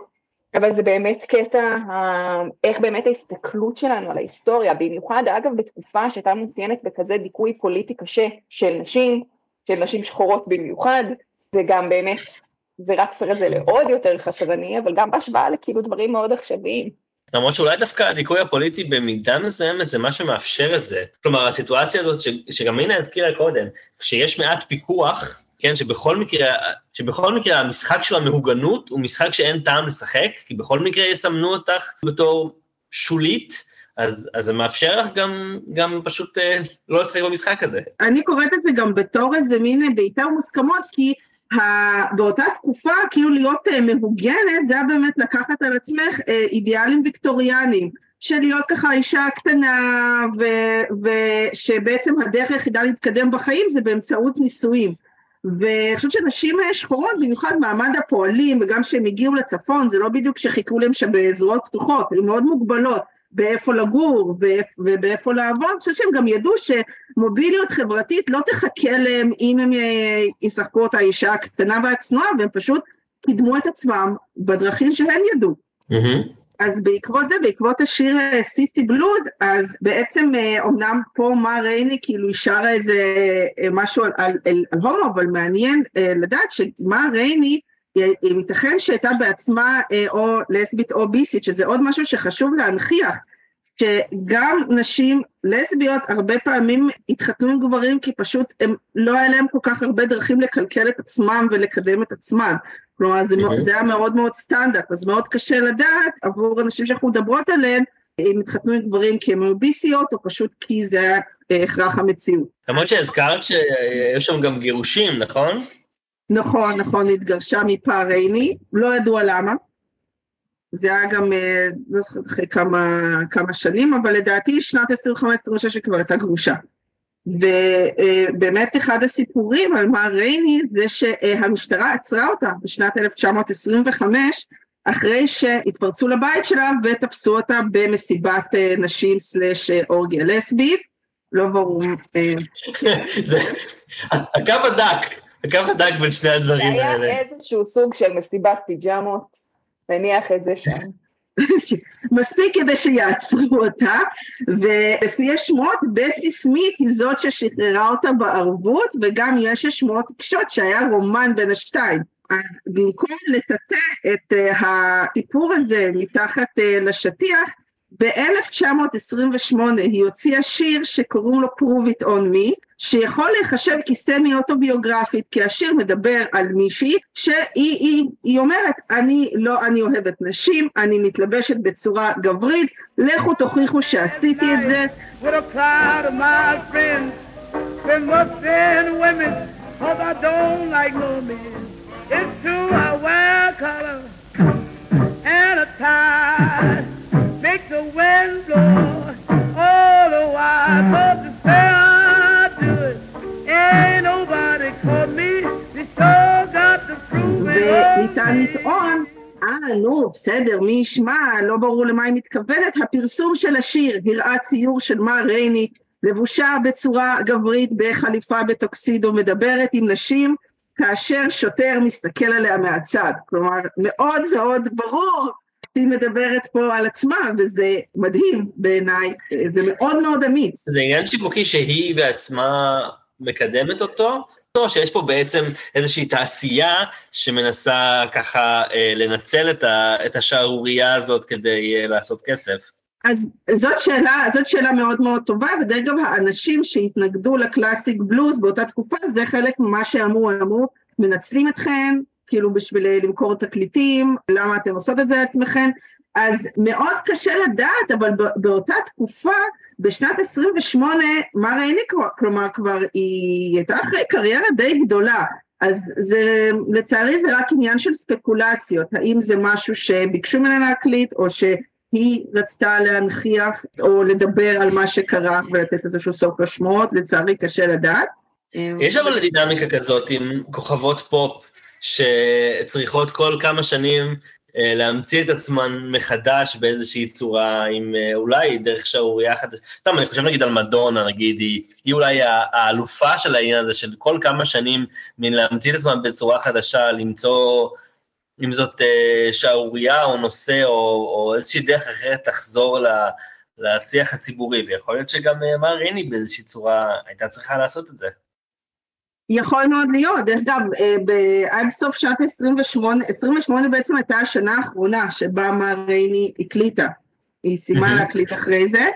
אבל זה באמת קטע, איך באמת ההסתכלות שלנו על ההיסטוריה, במיוחד אגב בתקופה שהייתה מאופיינת בכזה דיכוי פוליטי קשה של נשים, של נשים שחורות במיוחד, זה גם באמת, זה רק הופך זה לעוד יותר חסרני, אבל גם בהשוואה לכאילו דברים מאוד עכשוויים. למרות שאולי דווקא הדיכוי הפוליטי במידה מסוימת זה מה שמאפשר את זה. כלומר, הסיטואציה הזאת, ש, שגם הנה הזכירה קודם, שיש מעט פיקוח, כן, שבכל מקרה, שבכל מקרה המשחק של המהוגנות הוא משחק שאין טעם לשחק, כי בכל מקרה יסמנו אותך בתור שולית, אז, אז זה מאפשר לך גם, גם פשוט אה, לא לשחק במשחק הזה. אני קוראת את זה גם בתור איזה מין בעיטה מוסכמות, כי ה- באותה תקופה, כאילו להיות אה, מהוגנת, זה היה באמת לקחת על עצמך אה, אידיאלים ויקטוריאניים. של להיות ככה אישה קטנה, ושבעצם הדרך היחידה להתקדם בחיים זה באמצעות נישואים. ואני חושבת שנשים אה, שחורות, במיוחד מעמד הפועלים, וגם כשהם הגיעו לצפון, זה לא בדיוק שחיכו להם שם בזרועות פתוחות, הן מאוד מוגבלות באיפה לגור ובאיפה לעבוד, אני חושבת שהם גם ידעו שמוביליות חברתית לא תחכה להם אם הם אה, ישחקו אותה אישה הקטנה והצנועה, והם פשוט קידמו את עצמם בדרכים שהן ידעו. אז בעקבות זה, בעקבות השיר אה, סיסי בלוז, אז בעצם אה, אומנם פה מה רייני כאילו שרה איזה אה, משהו על, על, על, על הומו, אבל מעניין אה, לדעת שמה רייני, ייתכן שהייתה בעצמה אה, או לסבית או ביסית, שזה עוד משהו שחשוב להנכיח, שגם נשים לסביות הרבה פעמים התחתנו עם גברים כי פשוט הם לא היה להם כל כך הרבה דרכים לקלקל את עצמם ולקדם את עצמם. כלומר, זה, Mhm. זה היה מאוד מאוד סטנדרט, אז מאוד קשה לדעת עבור אנשים שאנחנו מדברות עליהן, אם התחתנו עם גברים כי הם היו ביסיות, או פשוט כי זה היה אה, הכרח המציאות. למרות שהזכרת שהיו שם גם גירושים, נכון? נכון, נכון, התגרשה מפער רייני, לא ידוע למה. זה היה גם, אה, לא זוכרת אחרי כמה, כמה שנים, אבל לדעתי שנת 25-26 היא כבר הייתה גרושה. ובאמת אחד הסיפורים על מר רייני זה שהמשטרה עצרה אותה בשנת 1925, אחרי שהתפרצו לבית שלה ותפסו אותה במסיבת אה, נשים סלאש אה, אורגיה לסבית. לא ברור, אה, זה, הקו הדק, הקו הדק בין שני זה הדברים היה האלה. איזשהו סוג של מסיבת פיג'מות, נניח את זה שם. מספיק כדי שיעצרו אותה, ולפי השמועות, בסי סמית היא זאת ששחררה אותה בערבות, וגם יש השמועות קשות שהיה רומן בין השתיים. אז במקום לטאטא את uh, הסיפור הזה מתחת uh, לשטיח, ב-1928 היא הוציאה שיר שקוראים לו Prove It On Me, שיכול להיחשב כסמי אוטוביוגרפית, כי השיר מדבר על מישהי שהיא היא, היא אומרת, אני לא, אני אוהבת נשים, אני מתלבשת בצורה גברית, לכו תוכיחו שעשיתי את זה. It's true I wear color וניתן לטעון אה, נו, בסדר, מי ישמע, לא ברור למה היא מתכוונת. הפרסום של השיר הראה ציור של מר רייני, לבושה בצורה גברית בחליפה בטוקסידו, מדברת עם נשים, כאשר שוטר מסתכל עליה מהצד. כלומר, מאוד מאוד ברור היא מדברת פה על עצמה, וזה מדהים בעיניי, זה מאוד מאוד אמיץ. זה עניין שיווקי שהיא בעצמה מקדמת אותו, או שיש פה בעצם איזושהי תעשייה שמנסה ככה אה, לנצל את, ה, את השערורייה הזאת כדי אה, לעשות כסף? אז זאת שאלה, זאת שאלה מאוד מאוד טובה, ודרך אגב האנשים שהתנגדו לקלאסיק בלוז באותה תקופה, זה חלק ממה שאמרו, אמרו, מנצלים אתכן, כאילו בשביל אה, למכור תקליטים, למה אתם עושות את זה לעצמכם? אז מאוד קשה לדעת, אבל באותה תקופה, בשנת 28, מה ראיני כבר, כלומר כבר היא הייתה אחרי קריירה די גדולה, אז זה, לצערי זה רק עניין של ספקולציות, האם זה משהו שביקשו ממנה להקליט, או שהיא רצתה להנכיח או לדבר על מה שקרה ולתת איזשהו סוף לשמועות, לצערי קשה לדעת. יש אבל דינמיקה כזאת עם כוכבות פופ שצריכות כל כמה שנים אה, להמציא את עצמן מחדש באיזושהי צורה, עם אה, אולי דרך שערורייה חדשה. סתם, אני חושב נגיד על מדונה, נגיד, היא, היא אולי האלופה של העניין הזה, של כל כמה שנים מלהמציא את עצמן בצורה חדשה, למצוא, אם זאת אה, שערורייה או נושא, או, או איזושהי דרך אחרת תחזור ל... לשיח הציבורי, ויכול להיות שגם מר ריני באיזושהי צורה הייתה צריכה לעשות את זה. יכול מאוד להיות, דרך אגב, אה, עד סוף שנת 28, 28 בעצם הייתה השנה האחרונה שבה מר רייני הקליטה, היא סיימה להקליט אחרי זה,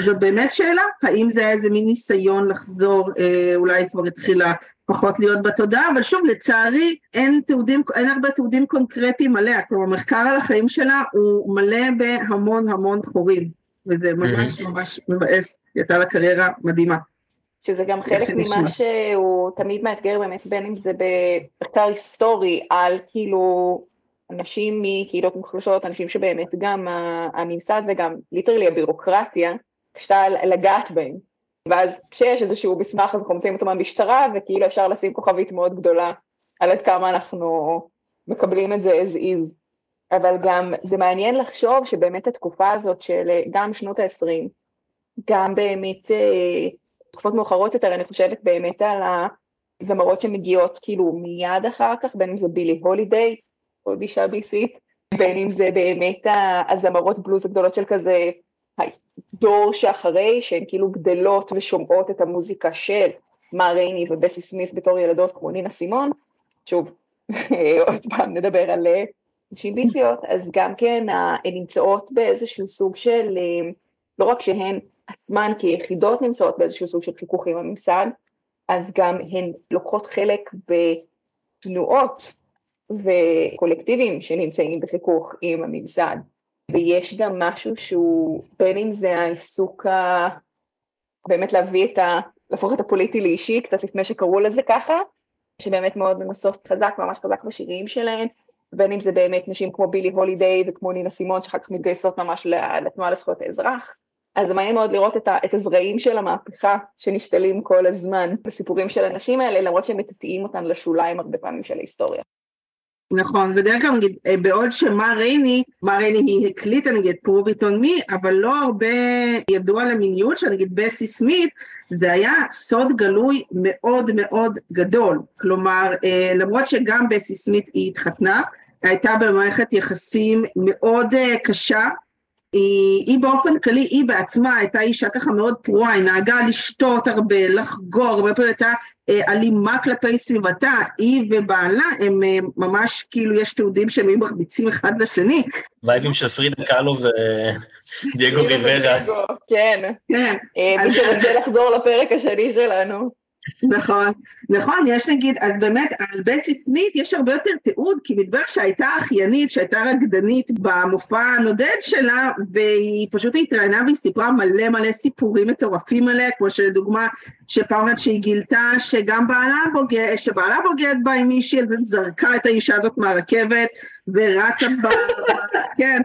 זו באמת שאלה, האם זה היה איזה מין ניסיון לחזור, אה, אולי כבר התחילה פחות להיות בתודעה, אבל שוב, לצערי אין תיעודים, אין הרבה תיעודים קונקרטיים עליה, כלומר, מחקר על החיים שלה הוא מלא בהמון המון חורים, וזה ממש ממש מבאס, היא הייתה לה קריירה מדהימה. שזה גם חלק ממה שהוא תמיד מאתגר באמת, בין אם זה במחקר היסטורי על כאילו אנשים מקהילות מוחלשות, אנשים שבאמת גם הממסד וגם ליטרלי הבירוקרטיה, קשתה לגעת בהם. ואז כשיש איזשהו מסמך אז אנחנו מוצאים אותו מהמשטרה, וכאילו אפשר לשים כוכבית מאוד גדולה על עד כמה אנחנו מקבלים את זה as is. אבל גם זה מעניין לחשוב שבאמת התקופה הזאת של גם שנות ה-20, גם באמת אה, תקופות מאוחרות יותר, אני חושבת באמת על הזמרות שמגיעות כאילו מיד אחר כך, בין אם זה בילי הולידיי, עוד אישה ביסית, בין אם זה באמת הזמרות בלוז הגדולות של כזה הדור שאחרי, שהן כאילו גדלות ושומעות את המוזיקה של מה רייני ובסי סמית בתור ילדות כמו נינה סימון, שוב, עוד פעם נדבר על נשים ביסיות, אז גם כן הן נמצאות באיזשהו סוג של, לא רק שהן עצמן כיחידות נמצאות באיזשהו סוג של חיכוך עם הממסד, אז גם הן לוקחות חלק בתנועות וקולקטיבים שנמצאים בחיכוך עם הממסד. ויש גם משהו שהוא, בין אם זה העיסוק ה... באמת להביא את ה... להפוך את הפוליטי לאישי, קצת לפני שקראו לזה ככה, שבאמת מאוד מנסות חזק, ממש חזק בשירים שלהן, בין אם זה באמת נשים כמו בילי הולידיי וכמו נינה סימון, שאחר כך מתגייסות ממש לתנועה לזכויות האזרח. אז מעניין מאוד לראות את, ה, את הזרעים של המהפכה שנשתלים כל הזמן בסיפורים של הנשים האלה, למרות שהם מטאטאים אותן לשוליים הרבה פעמים של ההיסטוריה. נכון, ודרך אגב, נגיד, אה, בעוד שמה רייני, מה רייני היא הקליטה נגיד פרוביטון מי, אבל לא הרבה ידוע על המיניות שלה, נגיד בסי סמית, זה היה סוד גלוי מאוד מאוד גדול. כלומר, אה, למרות שגם בסי סמית היא התחתנה, הייתה במערכת יחסים מאוד uh, קשה. היא, היא באופן כללי, היא בעצמה הייתה אישה ככה מאוד פרועה, היא נהגה לשתות הרבה, לחגור, הרבה פעמים הייתה אה, אלימה כלפי סביבתה, היא ובעלה הם אה, ממש כאילו יש תיעודים שהם היו מרביצים אחד לשני. וייבים של פרידה קאלו ודייגו ריברה. כן, כן. אה, מי שרוצה לחזור לפרק השני שלנו. נכון, נכון, יש נגיד, אז באמת על בצי סמית יש הרבה יותר תיעוד, כי מתברר שהייתה אחיינית, שהייתה רקדנית במופע הנודד שלה, והיא פשוט התראיינה והיא סיפרה מלא מלא סיפורים מטורפים עליה, כמו שלדוגמה, שפעם אחת שהיא גילתה שגם בעלה בוגד, שבעלה בוגד בה עם מישהי, זרקה את האישה הזאת מהרכבת, ורצה בה, כן.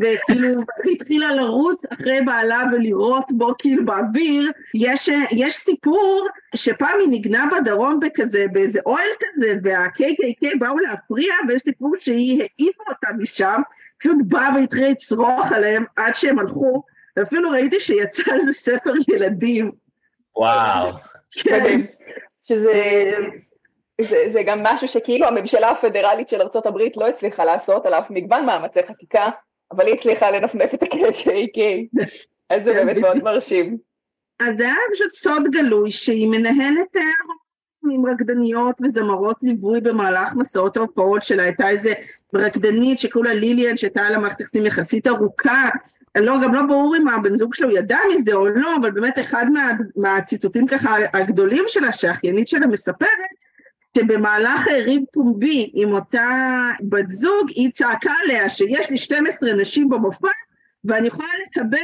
וכאילו, היא התחילה לרוץ אחרי בעלה ולראות בו כאילו באוויר. יש, יש סיפור שפעם היא ניגנה בדרום בכזה, באיזה אוהל כזה, וה-KKK באו להפריע, ויש סיפור שהיא העיפה אותם משם, פשוט באה והתחילה לצרוח עליהם עד שהם הלכו, ואפילו ראיתי שיצא על זה ספר ילדים. וואו. כן. שזה... זה, זה גם משהו שכאילו הממשלה הפדרלית של ארה"ב לא הצליחה לעשות על אף מגוון מאמצי חקיקה, אבל היא הצליחה לנפנף את ה-KKK, אז זה באמת מאוד מרשים. אז זה היה פשוט סוד גלוי שהיא מנהלת אה, עם רקדניות וזמרות ליווי במהלך מסעות ההופעות שלה, הייתה איזה רקדנית שקוראים לה ליליאן, שהייתה לה מערכת יחסים יחסית ארוכה, לא, גם לא ברור אם הבן זוג שלו ידע מזה או לא, אבל באמת אחד מה, מהציטוטים ככה הגדולים שלה, שהאחיינית שלה מספרת, שבמהלך ריב פומבי עם אותה בת זוג, היא צעקה עליה שיש לי 12 נשים במופע, ואני יכולה לקבל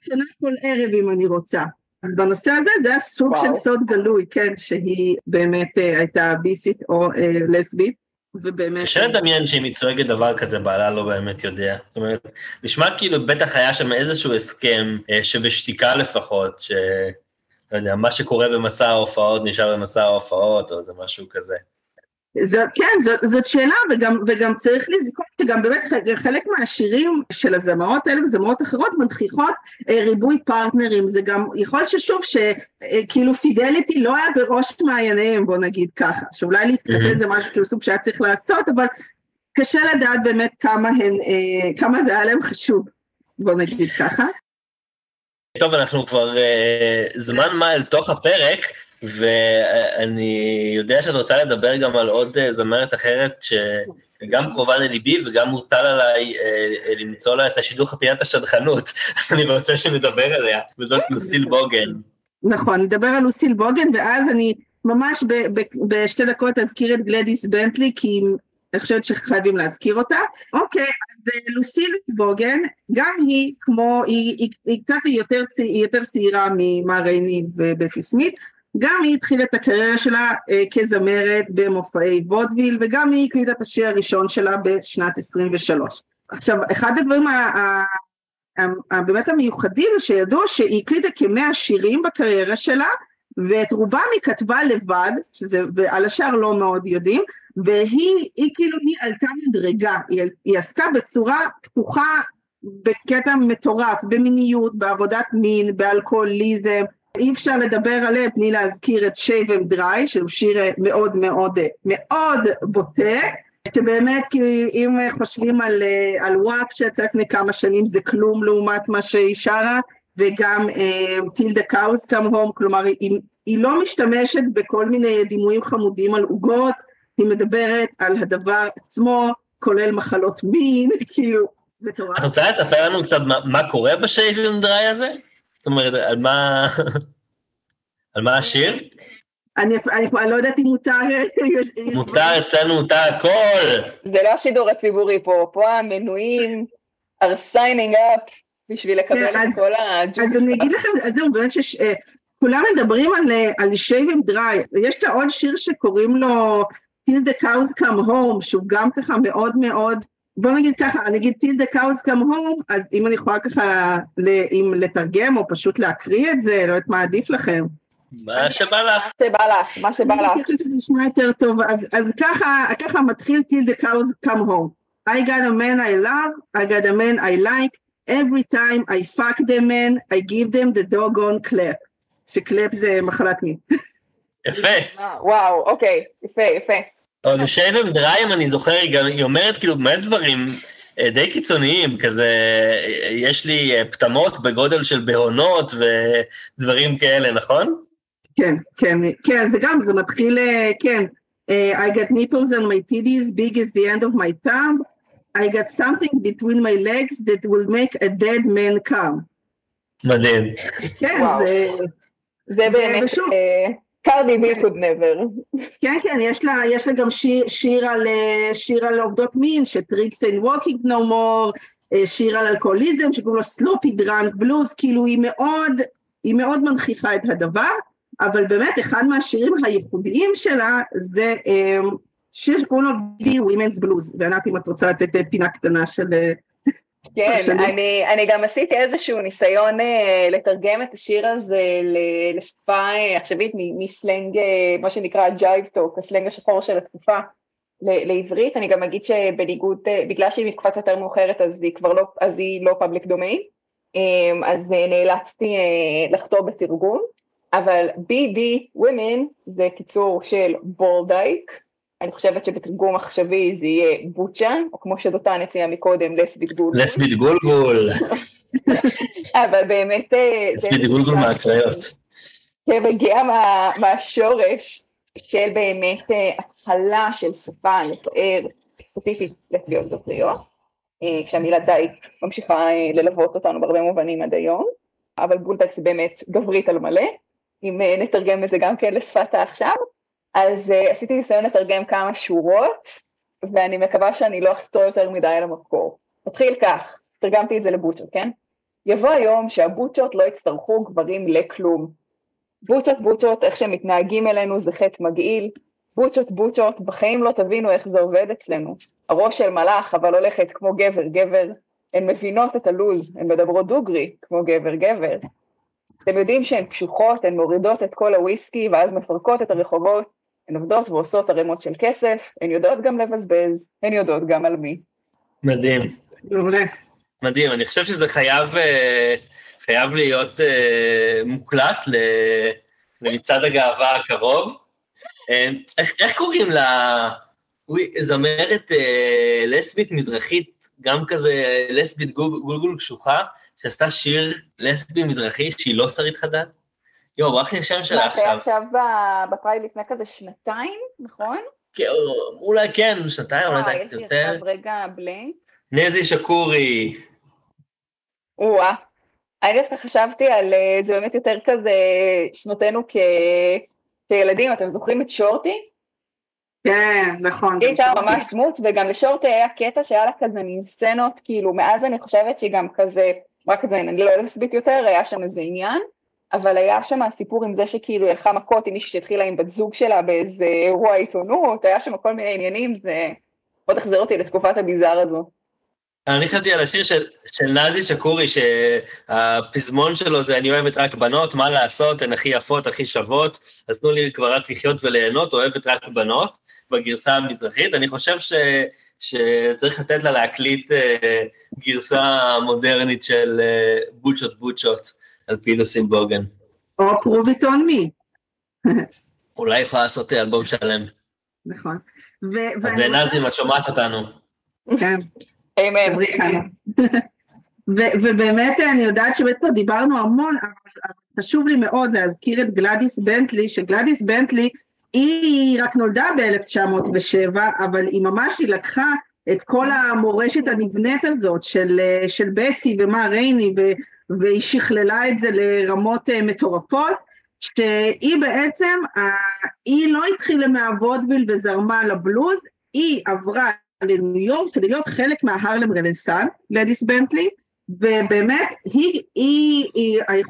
שנה כל ערב אם אני רוצה. אז בנושא הזה זה היה סוג וואו. של סוד גלוי, כן, שהיא באמת uh, הייתה ביסית או uh, לסבית, ובאמת... קשה לדמיין שאם היא צועקת דבר כזה, בעלה לא באמת יודע. זאת אומרת, נשמע כאילו בטח היה שם איזשהו הסכם, uh, שבשתיקה לפחות, ש... לא יודע, מה שקורה במסע ההופעות נשאר במסע ההופעות, או זה משהו כזה. זאת, כן, זאת, זאת שאלה, וגם, וגם צריך לזכור שגם באמת חלק מהשירים של הזמרות האלה וזמרות אחרות מנכיחות אה, ריבוי פרטנרים, זה גם, יכול ששוב, שכאילו אה, פידליטי לא היה בראש מעייניהם, בוא נגיד ככה, שאולי להתקבל mm-hmm. זה משהו כאילו סוג שהיה צריך לעשות, אבל קשה לדעת באמת כמה הן, אה, כמה זה היה להם חשוב, בוא נגיד ככה. טוב, אנחנו כבר uh, זמן מה אל תוך הפרק, ואני יודע שאת רוצה לדבר גם על עוד uh, זמרת אחרת שגם קרובה לליבי וגם מוטל עליי uh, למצוא לה את השידוך חפיית השדכנות, אני רוצה שנדבר עליה, וזאת לוסיל בוגן. נכון, נדבר על לוסיל בוגן, ואז אני ממש בשתי דקות אזכיר את גלדיס בנטלי, כי אני חושבת שחייבים להזכיר אותה. אוקיי, אז אה, לוסיל בוגן, גם היא כמו, היא, היא, היא קצת יותר, היא יותר צעירה ממר רייני ובסי סמית, גם היא התחילה את הקריירה שלה אה, כזמרת במופעי וודוויל, וגם היא הקליטה את השיר הראשון שלה בשנת 23. עכשיו, אחד הדברים באמת המיוחדים שידוע שהיא הקליטה כמאה שירים בקריירה שלה, ואת רובם היא כתבה לבד, שזה, ועל השאר לא מאוד יודעים, והיא היא כאילו, היא עלתה מדרגה, היא, היא עסקה בצורה פתוחה בקטע מטורף, במיניות, בעבודת מין, באלכוהוליזם, אי אפשר לדבר עליהם, תני להזכיר את Shave 'Em Dry, שהוא שיר מאוד מאוד מאוד בוטה, שבאמת כאילו אם חושבים על, על WAP שיצא לפני כמה שנים זה כלום לעומת מה שהיא שרה, וגם Till the Cows Come Home, כלומר היא, היא לא משתמשת בכל מיני דימויים חמודים על עוגות, היא מדברת על הדבר עצמו, כולל מחלות מין, כאילו, מטורף. את רוצה לספר לנו קצת מה, מה קורה ב Shave 'Em Dry הזה? זאת אומרת, על מה... על מה השיר? אני, אני, אני לא יודעת אם מותר... מותר אצלנו, מותר הכל. זה לא השידור הציבורי פה, פה המנויים are signing up בשביל לקבל כן, את כל הג'וק. אז אני אגיד לכם, אז זהו, באמת שכולם אה, מדברים על, אה, על שייבים דריי, יש לה עוד שיר שקוראים לו Till the cows come home, שהוא גם ככה מאוד מאוד, בוא נגיד ככה, אני אגיד Till the cows come home, אז אם אני יכולה ככה, אם לתרגם או פשוט להקריא את זה, לא יודעת מה עדיף לכם. מה שבא לך. מה שבא לך, מה שבא לך. אני חושבת שזה נשמע יותר טוב, אז, אז ככה, ככה מתחיל Till the cows come home. I got a man I love, I got a man I like, every time I fuck the man, I give them the doggone clap. שקלאפ זה מחלת מין. יפה. וואו, אוקיי, יפה, יפה. אבל בשייבן דריים אני זוכר, היא אומרת כאילו באמת דברים אה, די קיצוניים, כזה, יש לי פטמות בגודל של בהונות ודברים כאלה, נכון? כן, כן, כן, זה גם, זה מתחיל, כן, I got nipples on my titties big as the end of my thumb, I got something between my legs that will make a dead man come. מדהים. כן, זה... זה באמת, קרדי בי could never. כן, כן, יש לה, יש לה גם שיר, שיר, על, שיר על עובדות מין, ש Tricks Ain't Walking No More, שיר על אלכוהוליזם, שקוראים לו Sloppy Drunk Blues, כאילו היא מאוד, היא מאוד מנכיחה את הדבר, אבל באמת אחד מהשירים הייחודיים שלה זה שיר שקוראים לו B.D. Woman's Blues, וענת אם את רוצה לתת פינה קטנה של... כן, אני, אני גם עשיתי איזשהו ניסיון uh, לתרגם את השיר הזה לשפה uh, עכשווית מסלנג, uh, מה שנקרא jive talk, הסלנג השחור של התקופה, לעברית. אני גם אגיד שבניגוד, uh, בגלל שהיא מתקופת יותר מאוחרת, אז היא כבר לא, אז היא לא public domain, um, אז uh, נאלצתי לחתור בתרגום, אבל BD Women זה קיצור של bulldyke, אני חושבת שבתרגום עכשווי זה יהיה בוצ'ה, או כמו שדותן הציע מקודם, לסבית גולגול. לסבית גולגול. אבל באמת... אה, לסבית גולגול מהקריות. שמגיעה מה, מהשורש של באמת אה, התחלה של שפה לתאר ספציפית לסביות דתיות, אה, כשהמילה דייק ממשיכה ללוות אותנו בהרבה מובנים עד היום, אבל בולדייק זה באמת גברית על מלא, אם נתרגם את זה גם כן לשפת העכשיו. אז uh, עשיתי ניסיון לתרגם כמה שורות, ואני מקווה שאני לא אחתור יותר מדי על המקור. נתחיל כך, תרגמתי את זה לבוטשות, כן? יבוא היום שהבוטשות לא יצטרכו גברים לכלום. בוטשות בוטשות, איך שהם מתנהגים אלינו זה חטא מגעיל. בוטשות בוטשות, בחיים לא תבינו איך זה עובד אצלנו. הראש של מלאך, אבל הולכת כמו גבר גבר. הן מבינות את הלוז, הן מדברות דוגרי, כמו גבר גבר. אתם יודעים שהן קשוחות, הן מורידות את כל הוויסקי ואז מפרקות את הרחובות, הן עובדות ועושות ערימות של כסף, הן יודעות גם לבזבז, הן יודעות גם על מי. מדהים. מדהים, אני חושב שזה חייב, אה, חייב להיות אה, מוקלט למצעד הגאווה הקרוב. אה, איך, איך קוראים לה? זמרת לסבית מזרחית, גם כזה לסבית גולגול קשוחה, שעשתה שיר לסבי מזרחי שהיא לא שרית חדד? יואו, ברח לי השם שלה עכשיו. זה עכשיו בפרייד לפני כזה שנתיים, נכון? כן, אולי כן, שנתיים, אולי קצת יותר. יש לי עכשיו רגע בלנק. נזי שקורי. או-אה. אני דווקא חשבתי על, אה, זה באמת יותר כזה שנותינו כ... כילדים, אתם זוכרים את שורטי? כן, נכון. היא הייתה ממש דמות, וגם לשורטי היה קטע שהיה לה כזה מין סצנות, כאילו, מאז אני חושבת שהיא גם כזה, רק כזה, אני לא אסבית יותר, היה שם איזה עניין. אבל היה שם סיפור עם זה שכאילו הלכה מכות עם מישהי שהתחילה עם בת זוג שלה באיזה אירוע עיתונות, היה שם כל מיני עניינים, זה מאוד החזיר אותי לתקופת הביזאר הזו. אני חשבתי על השיר של, של נזי שקורי, שהפזמון שלו זה אני אוהבת רק בנות, מה לעשות, הן הכי יפות, הכי שוות, אז תנו לי כבר רק לחיות וליהנות, אוהבת רק בנות, בגרסה המזרחית. אני חושב ש, שצריך לתת לה להקליט אה, גרסה מודרנית של אה, בוצ'ות בוצ'ות. על פילוסים בוגן. או prove it on me. אולי יכולה לעשות אלבום שלם. נכון. אז נזים, את שומעת אותנו. כן. אמן. ובאמת אני יודעת שבאמת פה דיברנו המון, אבל חשוב לי מאוד להזכיר את גלדיס בנטלי, שגלדיס בנטלי היא רק נולדה ב-1907, אבל היא ממש, היא לקחה את כל המורשת הנבנית הזאת של, של בסי ומה רייני והיא שכללה את זה לרמות אה, מטורפות, שהיא בעצם, היא לא התחילה מהוודוויל וזרמה לבלוז, היא עברה לניו יורק כדי להיות חלק מההרלם רנסאנס, גלדיס בנטלי, ובאמת היא, היא, היא, היא,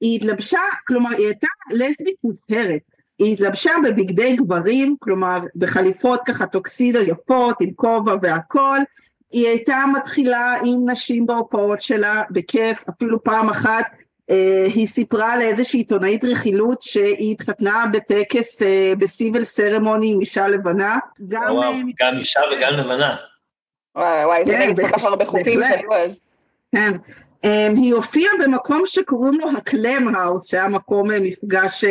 היא התלבשה, כלומר היא הייתה לסבית מוצהרת, היא התלבשה בבגדי גברים, כלומר בחליפות ככה טוקסידו יפות עם כובע והכל, היא הייתה מתחילה עם נשים בהופעות שלה, בכיף, אפילו פעם אחת אה, היא סיפרה לאיזושהי עיתונאית רכילות שהיא התחתנה בטקס אה, ב civil ceremony עם אישה לבנה. גם, וואו, אה, גם אישה וגם לבנה. וואי, וואי, זה נגד כל כך הרבה חוקים שהיו אז. כן. Um, היא הופיעה במקום שקוראים לו ה Clam House, שהיה מקום מפגש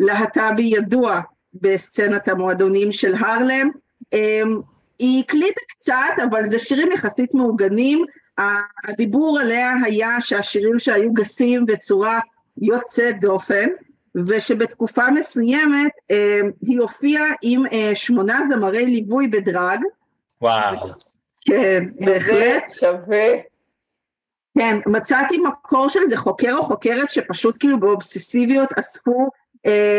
להט"בי ידוע בסצנת המועדונים של הרלם, היא הקליטה קצת, אבל זה שירים יחסית מעודנים. הדיבור עליה היה שהשירים שלה היו גסים בצורה יוצאת דופן, ושבתקופה מסוימת אה, היא הופיעה עם אה, שמונה זמרי ליווי בדרג. וואו. כן, בהחלט. שווה. כן, מצאתי מקור של איזה חוקר או חוקרת שפשוט כאילו באובססיביות אספו,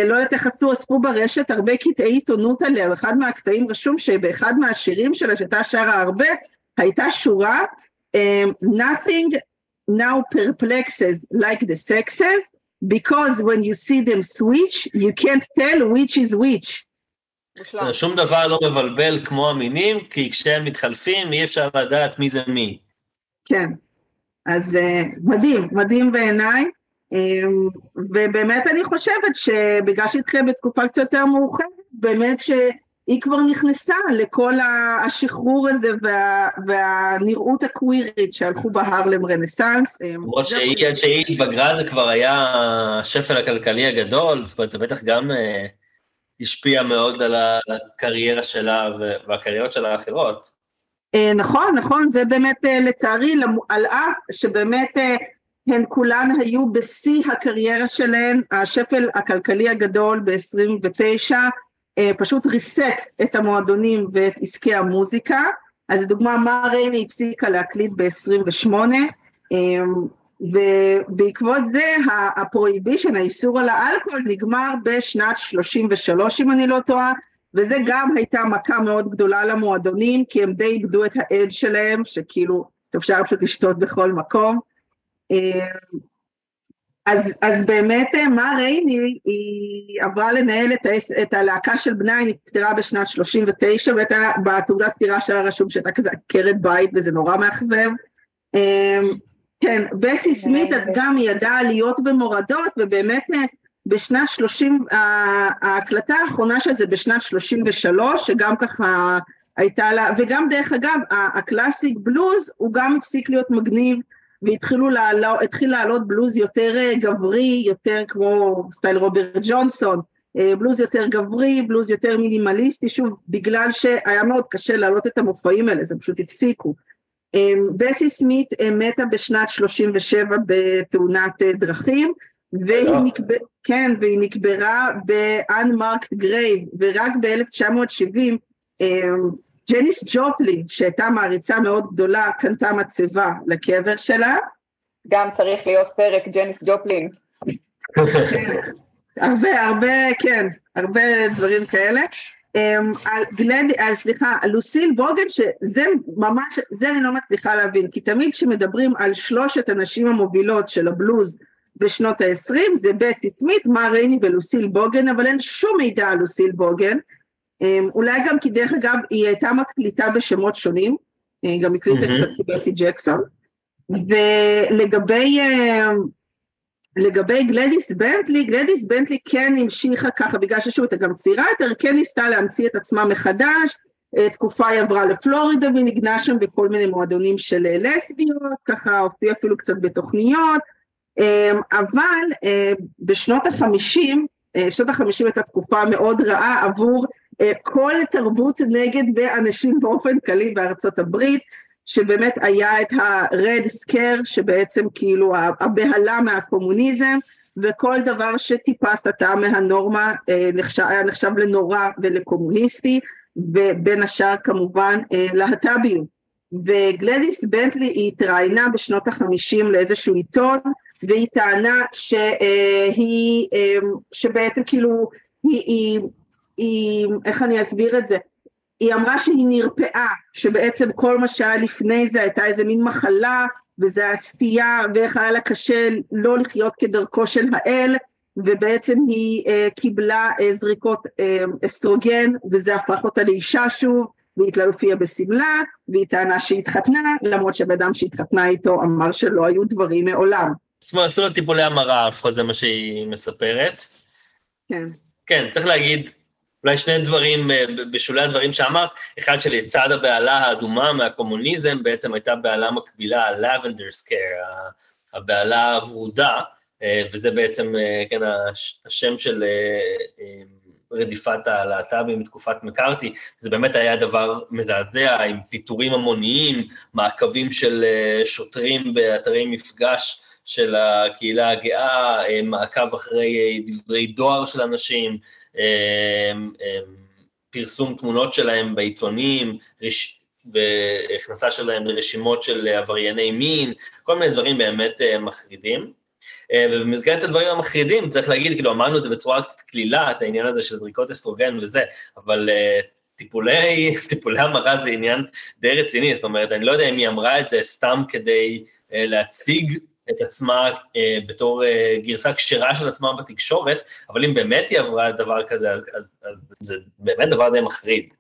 לא יודעת איך עשו, אספו ברשת הרבה קטעי עיתונות עליה, באחד מהקטעים רשום שבאחד מהשירים שלה, שהייתה שרה הרבה, הייתה שורה, um, nothing now perplexes like the sexes, because when you see them switch, you can't tell which is which. שום דבר לא מבלבל כמו המינים, כי כשהם מתחלפים אי אפשר לדעת מי זה מי. כן, אז uh, מדהים, מדהים בעיניי, ובאמת אני חושבת שבגלל שהתחילה בתקופה קצת יותר מאוחרת, באמת ש... היא כבר נכנסה לכל השחרור הזה וה, והנראות הקווירית שהלכו בהרלם רנסאנס. למרות שהיא, עד שהיא התבגרה זה כבר היה השפל הכלכלי הגדול, זאת אומרת זה בטח גם אה, השפיע מאוד על הקריירה שלה והקריירות שלה האחרות. אה, נכון, נכון, זה באמת אה, לצערי על אף שבאמת הן כולן היו בשיא הקריירה שלהן, השפל הכלכלי הגדול ב-29, אה, פשוט ריסק את המועדונים ואת עסקי המוזיקה. אז לדוגמה, מה רייני הפסיקה להקליט ב-28, אמ, ובעקבות זה הפרויבישן, האיסור על האלכוהול, נגמר בשנת 33, אם אני לא טועה, וזה גם הייתה מכה מאוד גדולה למועדונים, כי הם די איבדו את העד שלהם, שכאילו אפשר פשוט לשתות בכל מקום. אמ, אז, אז באמת אה, מה רייני, היא עברה לנהל את, את הלהקה של בנה, היא נפטרה בשנת 39, והייתה בתעודת פטירה שלה רשום שהייתה כזה עקרת בית, וזה נורא מאכזב. אמ, כן, בסי סמית אז גם היא ידעה להיות במורדות, ובאמת אה, בשנת 30, ההקלטה האחרונה של זה בשנת 33, שגם ככה הייתה לה, וגם דרך אגב, הקלאסיק בלוז, הוא גם הפסיק להיות מגניב, והתחילו לעלות, התחיל לעלות בלוז יותר אה, גברי, יותר כמו סטייל רוברט ג'ונסון, אה, בלוז יותר גברי, בלוז יותר מינימליסטי, שוב, בגלל שהיה מאוד קשה להעלות את המופעים האלה, זה פשוט הפסיקו. אה, בסי סמית מתה בשנת 37 בתאונת דרכים, והיא, נקבר, כן, והיא נקברה ב-unmarked grave, ורק ב-1970 ג'ניס ג'ופלי, שהייתה מעריצה מאוד גדולה, קנתה מצבה לקבר שלה. גם צריך להיות פרק ג'ניס ג'ופלין. הרבה, הרבה, כן, הרבה דברים כאלה. Um, גלד, uh, סליחה, לוסיל בוגן, שזה ממש, זה אני לא מצליחה להבין, כי תמיד כשמדברים על שלושת הנשים המובילות של הבלוז בשנות ה-20, זה בטי סמית, מה רייני ולוסיל בוגן, אבל אין שום מידע על לוסיל בוגן. אמ, אולי גם כי דרך אגב היא הייתה מקליטה בשמות שונים, היא גם הקליטה קצת כבסי ג'קסון, ולגבי אמ, לגבי גלדיס בנטלי, גלדיס בנטלי כן המשיכה ככה, בגלל ששוב הייתה גם צעירה יותר, כן ניסתה להמציא את עצמה מחדש, תקופה היא עברה לפלורידה והיא נגנה שם בכל מיני מועדונים של אה, לסביות, ככה הופיעה אפילו קצת בתוכניות, אמ, אבל אה, בשנות החמישים, אה, שנות החמישים הייתה תקופה מאוד רעה עבור אה, כל תרבות נגד באנשים באופן כללי בארצות הברית, שבאמת היה את ה-red scare, שבעצם כאילו הבהלה מהקומוניזם, וכל דבר שטיפה סטה מהנורמה אה, נחשב, היה נחשב לנורא ולקומוניסטי, ובין השאר כמובן אה, להט"ביות. וגלדיס בנטלי היא התראיינה בשנות החמישים לאיזשהו עיתון, והיא טענה שהיא, שבעצם כאילו, היא, היא היא, איך אני אסביר את זה? היא אמרה שהיא נרפאה, שבעצם כל מה שהיה לפני זה הייתה איזה מין מחלה, וזה הסטייה, ואיך היה לה קשה לא לחיות כדרכו של האל, ובעצם היא אה, קיבלה אה, זריקות אה, אסטרוגן, וזה הפך אותה לאישה שוב, והיא לא הופיעה בשמלה, והיא טענה שהיא התחתנה, למרות שבן אדם שהתחתנה איתו אמר שלא היו דברים מעולם. זאת אומרת, עשו לה טיפולי המרה, לפחות זה מה שהיא מספרת. כן. כן, צריך להגיד, אולי שני דברים אה, בשולי הדברים שאמרת, אחד שלצד הבהלה האדומה מהקומוניזם, בעצם הייתה בהלה מקבילה, ה-Lavender Scare, הבהלה הוורודה, אה, וזה בעצם, אה, כן, השם של רדיפת הלהט"בים בתקופת מקארתי, זה באמת היה דבר מזעזע, עם פיטורים המוניים, מעקבים של שוטרים באתרי מפגש של הקהילה הגאה, מעקב אחרי דברי דואר של אנשים, פרסום תמונות שלהם בעיתונים, והכנסה שלהם לרשימות של עברייני מין, כל מיני דברים באמת אה, מחרידים. אה, ובמסגרת הדברים המחרידים, צריך להגיד, כאילו אמרנו את זה בצורה קצת קלילה, את העניין הזה של זריקות אסטרוגן וזה, אבל אה, טיפולי, טיפולי המרה זה עניין די רציני, זאת אומרת, אני לא יודע אם היא אמרה את זה סתם כדי להציג את עצמה אה, בתור אה, גרסה כשרה של עצמה בתקשורת, אבל אם באמת היא עברה דבר כזה, אז, אז, אז זה באמת דבר די מחריד.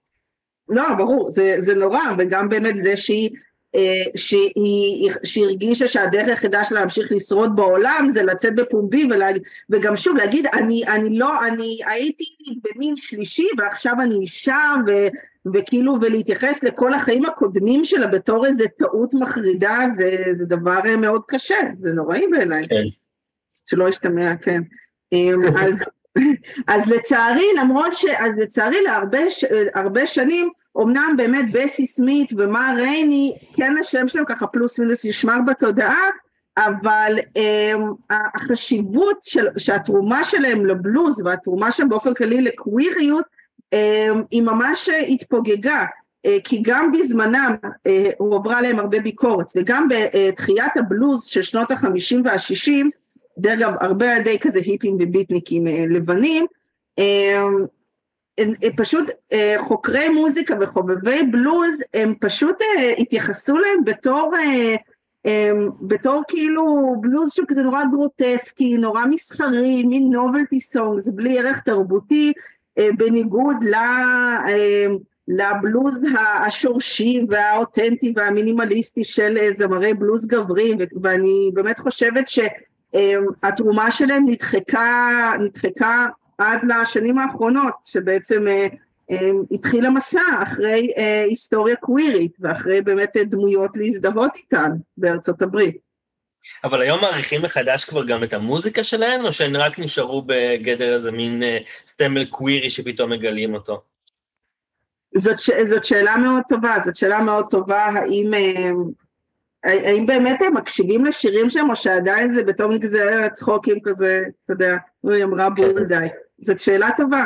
לא, ברור, זה, זה נורא, וגם באמת זה שהיא, אה, שהיא, שהיא הרגישה שהדרך היחידה שלה להמשיך לשרוד בעולם זה לצאת בפומבי ולהגיד, וגם שוב להגיד, אני, אני לא, אני הייתי במין שלישי ועכשיו אני אישה, ו, וכאילו, ולהתייחס לכל החיים הקודמים שלה בתור איזה טעות מחרידה, זה, זה דבר מאוד קשה, זה נוראי בעיניי. כן. שלא ישתמע, כן. אמ, אז, אז לצערי, למרות ש... אז לצערי להרבה ש... שנים, אמנם באמת בסי סמית ומה רייני, כן השם שלהם ככה פלוס מינוס נשמר בתודעה, אבל um, החשיבות של, שהתרומה שלהם לבלוז והתרומה שלהם באופן כללי לקוויריות, היא ממש התפוגגה. uh, כי גם בזמנם uh, הועברה להם הרבה ביקורת, וגם בתחיית הבלוז של שנות החמישים והשישים, דרך אגב, הרבה על ידי כזה היפים וביטניקים אה, לבנים, אה, הם פשוט אה, חוקרי מוזיקה וחובבי בלוז, הם פשוט התייחסו להם בתור, בתור כאילו בלוז שהוא כזה נורא גרוטסקי, נורא מסחרי, מין נובלטי סונג, זה בלי ערך תרבותי, בניגוד ל... לבלוז השורשי והאותנטי והמינימליסטי של זמרי בלוז גברים, ואני באמת חושבת ש... אמ, התרומה שלהם נדחקה, נדחקה עד לשנים האחרונות, שבעצם אה, התחיל המסע אחרי אה, היסטוריה קווירית ואחרי באמת דמויות להזדהות איתן בארצות הברית. אבל היום מעריכים מחדש כבר גם את המוזיקה שלהן, או שהן רק נשארו בגדר איזה מין אה, סטמל קווירי שפתאום מגלים אותו? זאת, זאת שאלה מאוד טובה, זאת שאלה מאוד טובה, האם האם באמת הם מקשיבים לשירים שלהם, או שעדיין זה בתור נגזרת צחוקים כזה, אתה יודע, היא אמרה כן. בול די. זאת שאלה טובה.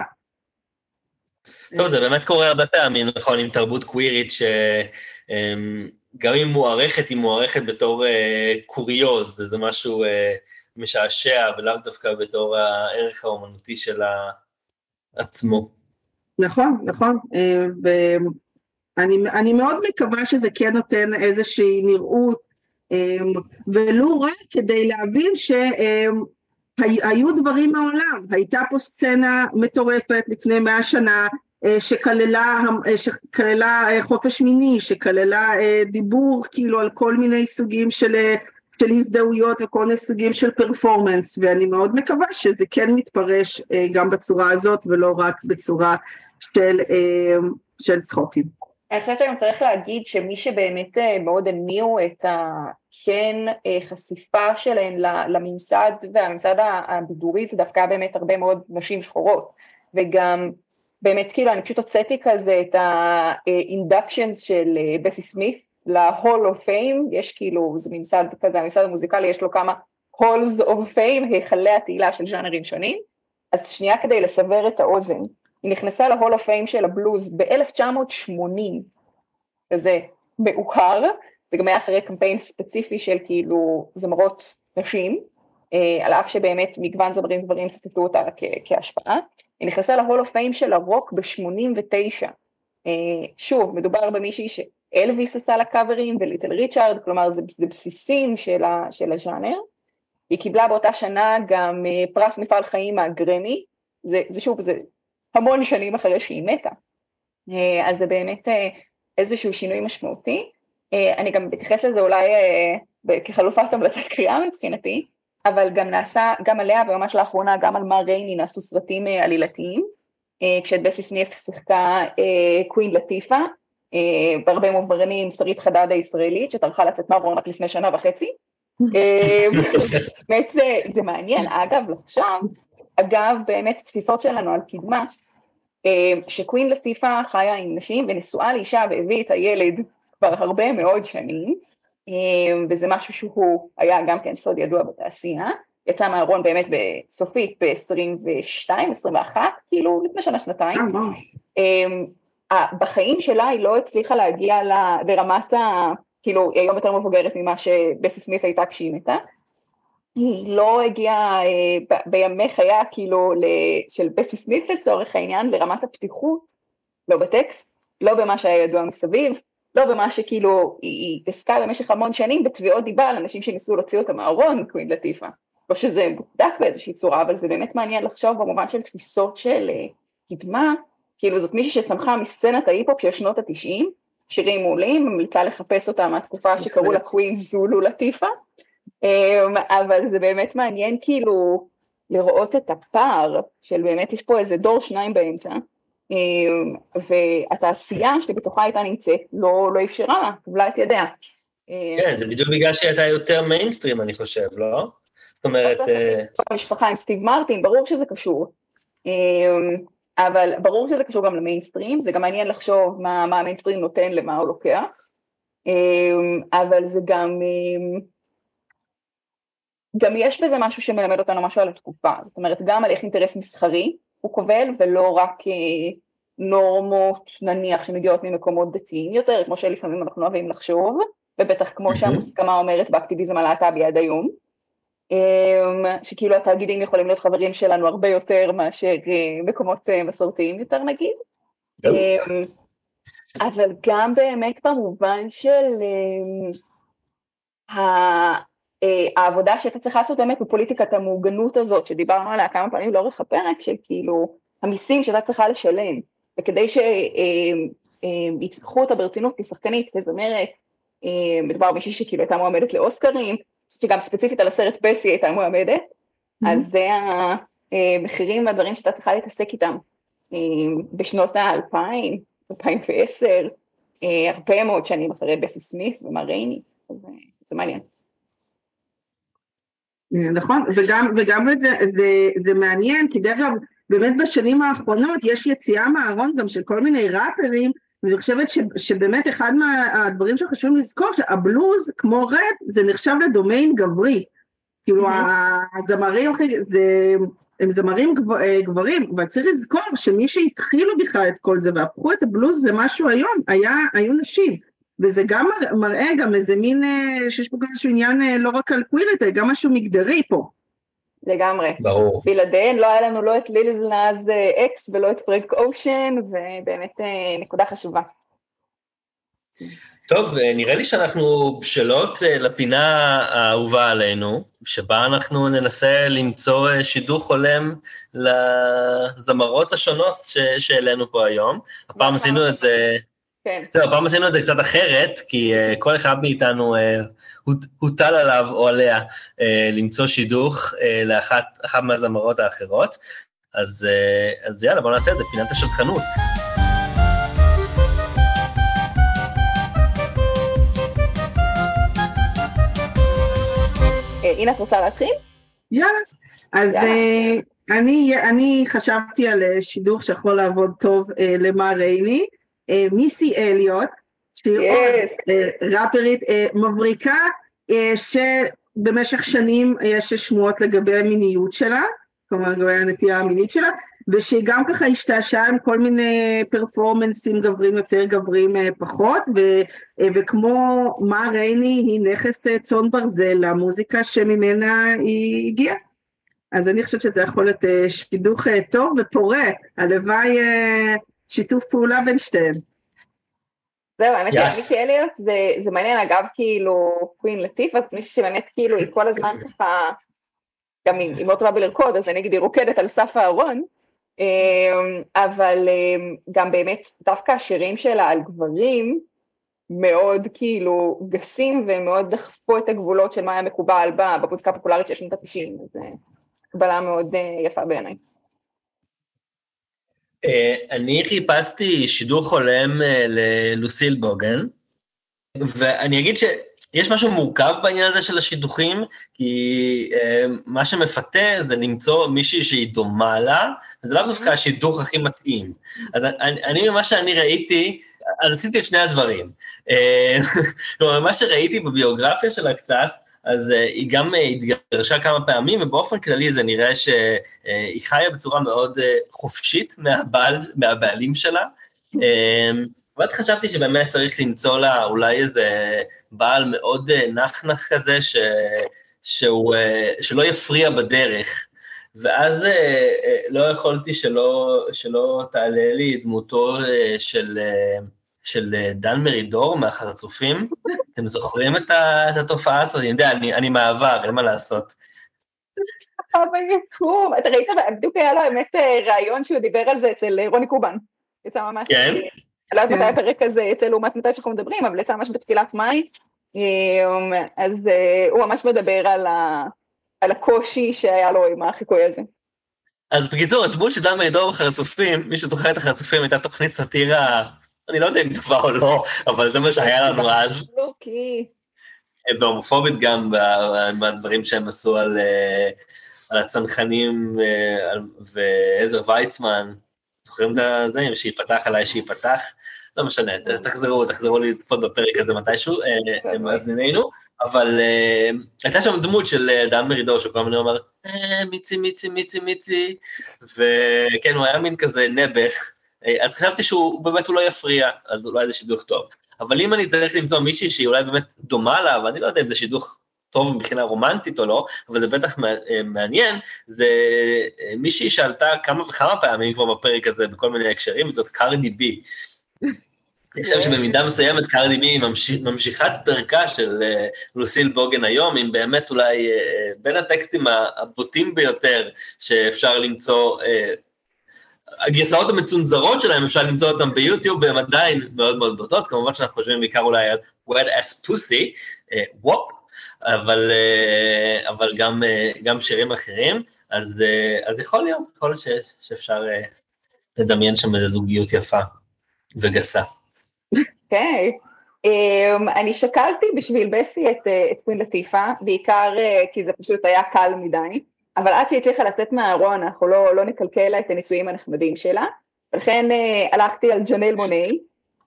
טוב, זה באמת קורה הרבה פעמים, נכון, עם תרבות קווירית, שגם אם מוערכת, היא מוערכת בתור אה, קוריוז, זה משהו אה, משעשע, ולאו דווקא בתור הערך האומנותי של עצמו. נכון, נכון, אה, אני, אני מאוד מקווה שזה כן נותן איזושהי נראות, אמ, ולו רק כדי להבין שהיו דברים מעולם, הייתה פה סצנה מטורפת לפני מאה שנה, אה, שכללה, אה, שכללה אה, חופש מיני, שכללה דיבור כאילו על כל מיני סוגים של, של הזדהויות וכל מיני סוגים של פרפורמנס, ואני מאוד מקווה שזה כן מתפרש גם בצורה הזאת ולא רק בצורה של, של צחוקים. אני חושבת שגם צריך להגיד שמי שבאמת אה, מאוד הניעו את הכן אה, חשיפה שלהן לממסד והממסד הבידורי זה דווקא באמת הרבה מאוד נשים שחורות וגם באמת כאילו אני פשוט הוצאתי כזה את ה inductions של אה, בסי סמית ל Hall of Fame, יש כאילו, זה ממסד כזה, הממסד המוזיקלי יש לו כמה Halls of Fame, היכלי התהילה של ז'אנרים שונים, אז שנייה כדי לסבר את האוזן, היא נכנסה ל Hall of Fame של הבלוז ב-1980, וזה מאוחר, זה גם היה אחרי קמפיין ספציפי של כאילו זמרות נשים, אה, על אף שבאמת מגוון זמרים גברים ציטטו אותה כהשפעה, היא נכנסה ל Hall of Fame של הרוק ב-89. אה, שוב, מדובר במישהי שאלוויס עשה לה קאברים וליטל ריצ'ארד, כלומר זה, זה בסיסים של, ה, של הז'אנר. היא קיבלה באותה שנה גם אה, פרס מפעל חיים מהגרמי, זה, זה שוב, זה המון שנים אחרי שהיא מתה. אה, אז זה באמת איזשהו שינוי משמעותי. אני גם מתייחס לזה אולי כחלופת המלצת קריאה מבחינתי, אבל גם נעשה, גם עליה וממש לאחרונה, גם על מה רייני נעשו סרטים עלילתיים, כשאת בסי סניף שיחקה קווין לטיפה, בהרבה מובנים שרית חדד הישראלית, שטרחה לצאת מהארון רק לפני שנה וחצי. באמת זה, זה מעניין, אגב, עכשיו, אגב, באמת תפיסות שלנו על קדמה, שקווין לטיפה חיה עם נשים ונשואה לאישה והביא את הילד כבר הרבה מאוד שנים, וזה משהו שהוא היה גם כן סוד ידוע בתעשייה, יצא מהארון באמת בסופית ב-22, 21, כאילו לפני שנה שנתיים. בחיים שלה היא לא הצליחה להגיע לרמת ה... כאילו, היא היום יותר מבוגרת ממה שבסי סמית הייתה כשהיא מתה. היא לא הגיעה אה, בימי חייה, כאילו, של בסי סמית לצורך העניין, לרמת הפתיחות, לא בטקסט, לא במה שהיה ידוע מסביב, לא במה שכאילו היא עסקה במשך המון שנים בתביעות דיבה על אנשים שניסו להוציא אותה מהארון, קווין לטיפה. לא שזה מוצדק באיזושהי צורה, אבל זה באמת מעניין לחשוב במובן של תפיסות של uh, קדמה, כאילו זאת מישהי שצמחה מסצנת ההיפ-הופ של שנות התשעים, שירים מעולים, ממליצה לחפש אותה מהתקופה שקראו לה קווין זולו לטיפה, um, אבל זה באמת מעניין כאילו לראות את הפער של באמת יש פה איזה דור שניים באמצע, והתעשייה שבתוכה הייתה נמצאת לא, לא אפשרה לה, כבלה את ידיה. כן, זה בדיוק בגלל שהיא הייתה יותר מיינסטרים, אני חושב, לא? זאת אומרת... המשפחה עם סטיב מרטין, ברור שזה קשור. אבל ברור שזה קשור גם למיינסטרים, זה גם מעניין לחשוב מה, מה המיינסטרים נותן למה הוא לוקח, אבל זה גם, גם יש בזה משהו שמלמד אותנו משהו על התקופה, זאת אומרת גם על איך אינטרס מסחרי הוא קובל ולא רק נורמות נניח שמגיעות ממקומות דתיים יותר, כמו שלפעמים אנחנו אוהבים לחשוב, ובטח כמו שהמוסכמה אומרת באקטיביזם הלהט"בי עד היום. אמ, שכאילו התאגידים יכולים להיות חברים שלנו הרבה יותר מאשר אה, מקומות אה, מסורתיים יותר נגיד. אמ, אבל גם באמת במובן של אמ, אה, העבודה שאתה צריך לעשות באמת בפוליטיקת המעוגנות הזאת, שדיברנו עליה כמה פעמים לאורך הפרק, של כאילו המיסים שאתה צריכה לשלם, וכדי שיתקחו אותה ברצינות כשחקנית, כזמרת, מדובר במישהי שכאילו הייתה מועמדת לאוסקרים, שגם ספציפית על הסרט פסי הייתה מועמדת, mm-hmm. אז זה המחירים והדברים שאתה צריכה להתעסק איתם אה, בשנות האלפיים, 2010, אה, הרבה מאוד שנים אחרי בסי סמית ומר רייני, אז אה, זה מעניין. נכון, וגם, וגם זה, זה, זה מעניין, כי דרך אגב, באמת בשנים האחרונות יש יציאה מהארון גם של כל מיני ראפרים, ואני חושבת ש, שבאמת אחד מהדברים שחשובים לזכור, שהבלוז, כמו ראפ, זה נחשב לדומיין גברי. כאילו mm-hmm. הזמרים, זה, הם זמרים גב, אה, גברים, אבל צריך לזכור שמי שהתחילו בכלל את כל זה והפכו את הבלוז למשהו היום, היה, היו נשים. וזה גם מראה גם איזה מין, אה, שיש פה גם איזשהו עניין אה, לא רק על קווירית, אלא גם משהו מגדרי פה. לגמרי. ברור. בלעדיהן לא היה לנו לא את ליליז נאז אקס ולא את פרנק אושן, ובאמת אה, נקודה חשובה. טוב, אה, נראה לי שאנחנו בשלות לפינה האהובה עלינו, שבה אנחנו ננסה למצוא שידוך הולם לזמרות השונות שהעלינו פה היום. הפעם עשינו את זה... כן. זהו, הפעם עשינו את זה קצת אחרת, כי כל אחד מאיתנו הוטל עליו או עליה אה, למצוא שידוך אה, לאחת מהזמרות האחרות. אז, אה, אז יאללה, בואו נעשה את זה, פינת השטחנות. הנה, את רוצה להתחיל? יאללה. אז יאללה. אני, אני חשבתי על שידוך שיכול לעבוד טוב למר רייני, מיסי אליוט, שהיא yes. עוד ראפרית מבריקה, אה, שבמשך שנים יש שמועות לגבי המיניות שלה, כלומר לגבי הנטייה המינית שלה, ושהיא גם ככה השתעשעה עם כל מיני פרפורמנסים גברים יותר, גברים אה, פחות, ו, אה, וכמו מה רייני היא נכס צאן ברזל למוזיקה שממנה היא הגיעה. אז אני חושבת שזה יכול להיות שידוך טוב ופורה, הלוואי שיתוף פעולה בין שתיהם. זהו, האמת שמיקי אליוט זה, זה מעניין, אגב, כאילו, קווין לטיפה, מישהי שבאמת כאילו היא כל הזמן ככה, גם אם היא לא טובה בלרקוד, אז אני אגיד היא רוקדת על סף הארון, אמ, אבל אמ, גם באמת, דווקא השירים שלה על גברים, מאוד כאילו גסים ומאוד דחפו את הגבולות של מה היה מקובל במוזיקה הפופולרית של שנות ה-90, זו קבלה מאוד אה, יפה בעיניי. אה, אני חיפשתי שידור חולם אה, ללוסיל בוגן, ואני אגיד ש... יש משהו מורכב בעניין הזה של השידוכים, כי אה, מה שמפתה זה למצוא מישהי שהיא דומה לה, וזה לאו דווקא השידוך הכי מתאים. אז אני, אני ממה שאני ראיתי, אז עשיתי את שני הדברים. כלומר, מה שראיתי בביוגרפיה שלה קצת, אז uh, היא גם uh, התגרשה כמה פעמים, ובאופן כללי זה נראה שהיא uh, חיה בצורה מאוד חופשית מהבעל, מהבעלים שלה. ואז חשבתי שבאמת צריך למצוא לה אולי איזה בעל מאוד נחנך כזה, ש, שהוא, שלא יפריע בדרך. ואז לא יכולתי שלא, שלא תעלה לי דמותו של... של אה, דן מרידור מהחרצופים. אתם זוכרים את, התופעה הזאת? אני יודע, אני, אני מעבר, אין מה לעשות. אבל יקום, אתה ראית, בדיוק היה לו האמת אה, ראיון שהוא דיבר על זה אצל אה, רוני קובן. יצא ממש... כן. אני לא יודעת מתי כן. הפרק הזה יצא לעומת מתי שאנחנו מדברים, אבל יצא ממש בתחילת מאי. אז הוא ממש מדבר על, ה, על הקושי שהיה לו עם החיקוי הזה. אז בקיצור, הדמות של דן מרידור בחרצופים, מי שזוכר את החרצופים, הייתה תוכנית סאטירה אני לא יודע אם טובה או לא, אבל זה מה שהיה לנו אז. והומופובית גם בדברים שהם עשו על, אה, על הצנחנים אה, ועזר ויצמן, זוכרים את זה? שיפתח עליי שיפתח? לא משנה, תחזרו, תחזרו לצפות בפרק הזה מתישהו, אה, מאזיננו, אבל הייתה שם דמות של דן מרידור, שכל הזמן אומר, מיצי, מיצי, מיצי, מיצי, וכן, הוא היה מין כזה נעבך. אה, אז חשבתי שהוא באמת הוא לא יפריע, אז אולי זה שידוך טוב. אבל אם אני צריך למצוא מישהי שהיא אולי באמת דומה לה, ואני לא יודע אם זה שידוך טוב מבחינה רומנטית או לא, אבל זה בטח אה, מעניין, זה אה, מישהי שעלתה כמה וכמה פעמים כבר בפרק הזה בכל מיני הקשרים, וזאת קרדי בי. אני חושב שבמידה מסוימת קרדי בי ממשיכת דרכה של לוסיל בוגן היום, אם באמת אולי בין הטקסטים הבוטים ביותר שאפשר למצוא הגרסאות המצונזרות שלהם, אפשר למצוא אותם ביוטיוב, והן עדיין מאוד מאוד בוטות, כמובן שאנחנו חושבים בעיקר אולי על wet ass pussy, וופ, אה, אבל, אה, אבל גם, אה, גם שירים אחרים, אז, אז יכול להיות, יכול להיות שאפשר לדמיין שם איזו זוגיות יפה וגסה. אוקיי. Okay. Um, אני שקלתי בשביל בסי את, את קווין לטיפה, בעיקר כי זה פשוט היה קל מדי. אבל עד שהיא הצליחה לצאת מהארון, אנחנו לא, לא נקלקל לה את הנישואים הנחמדים שלה, ולכן אה, הלכתי על ג'נל מוני.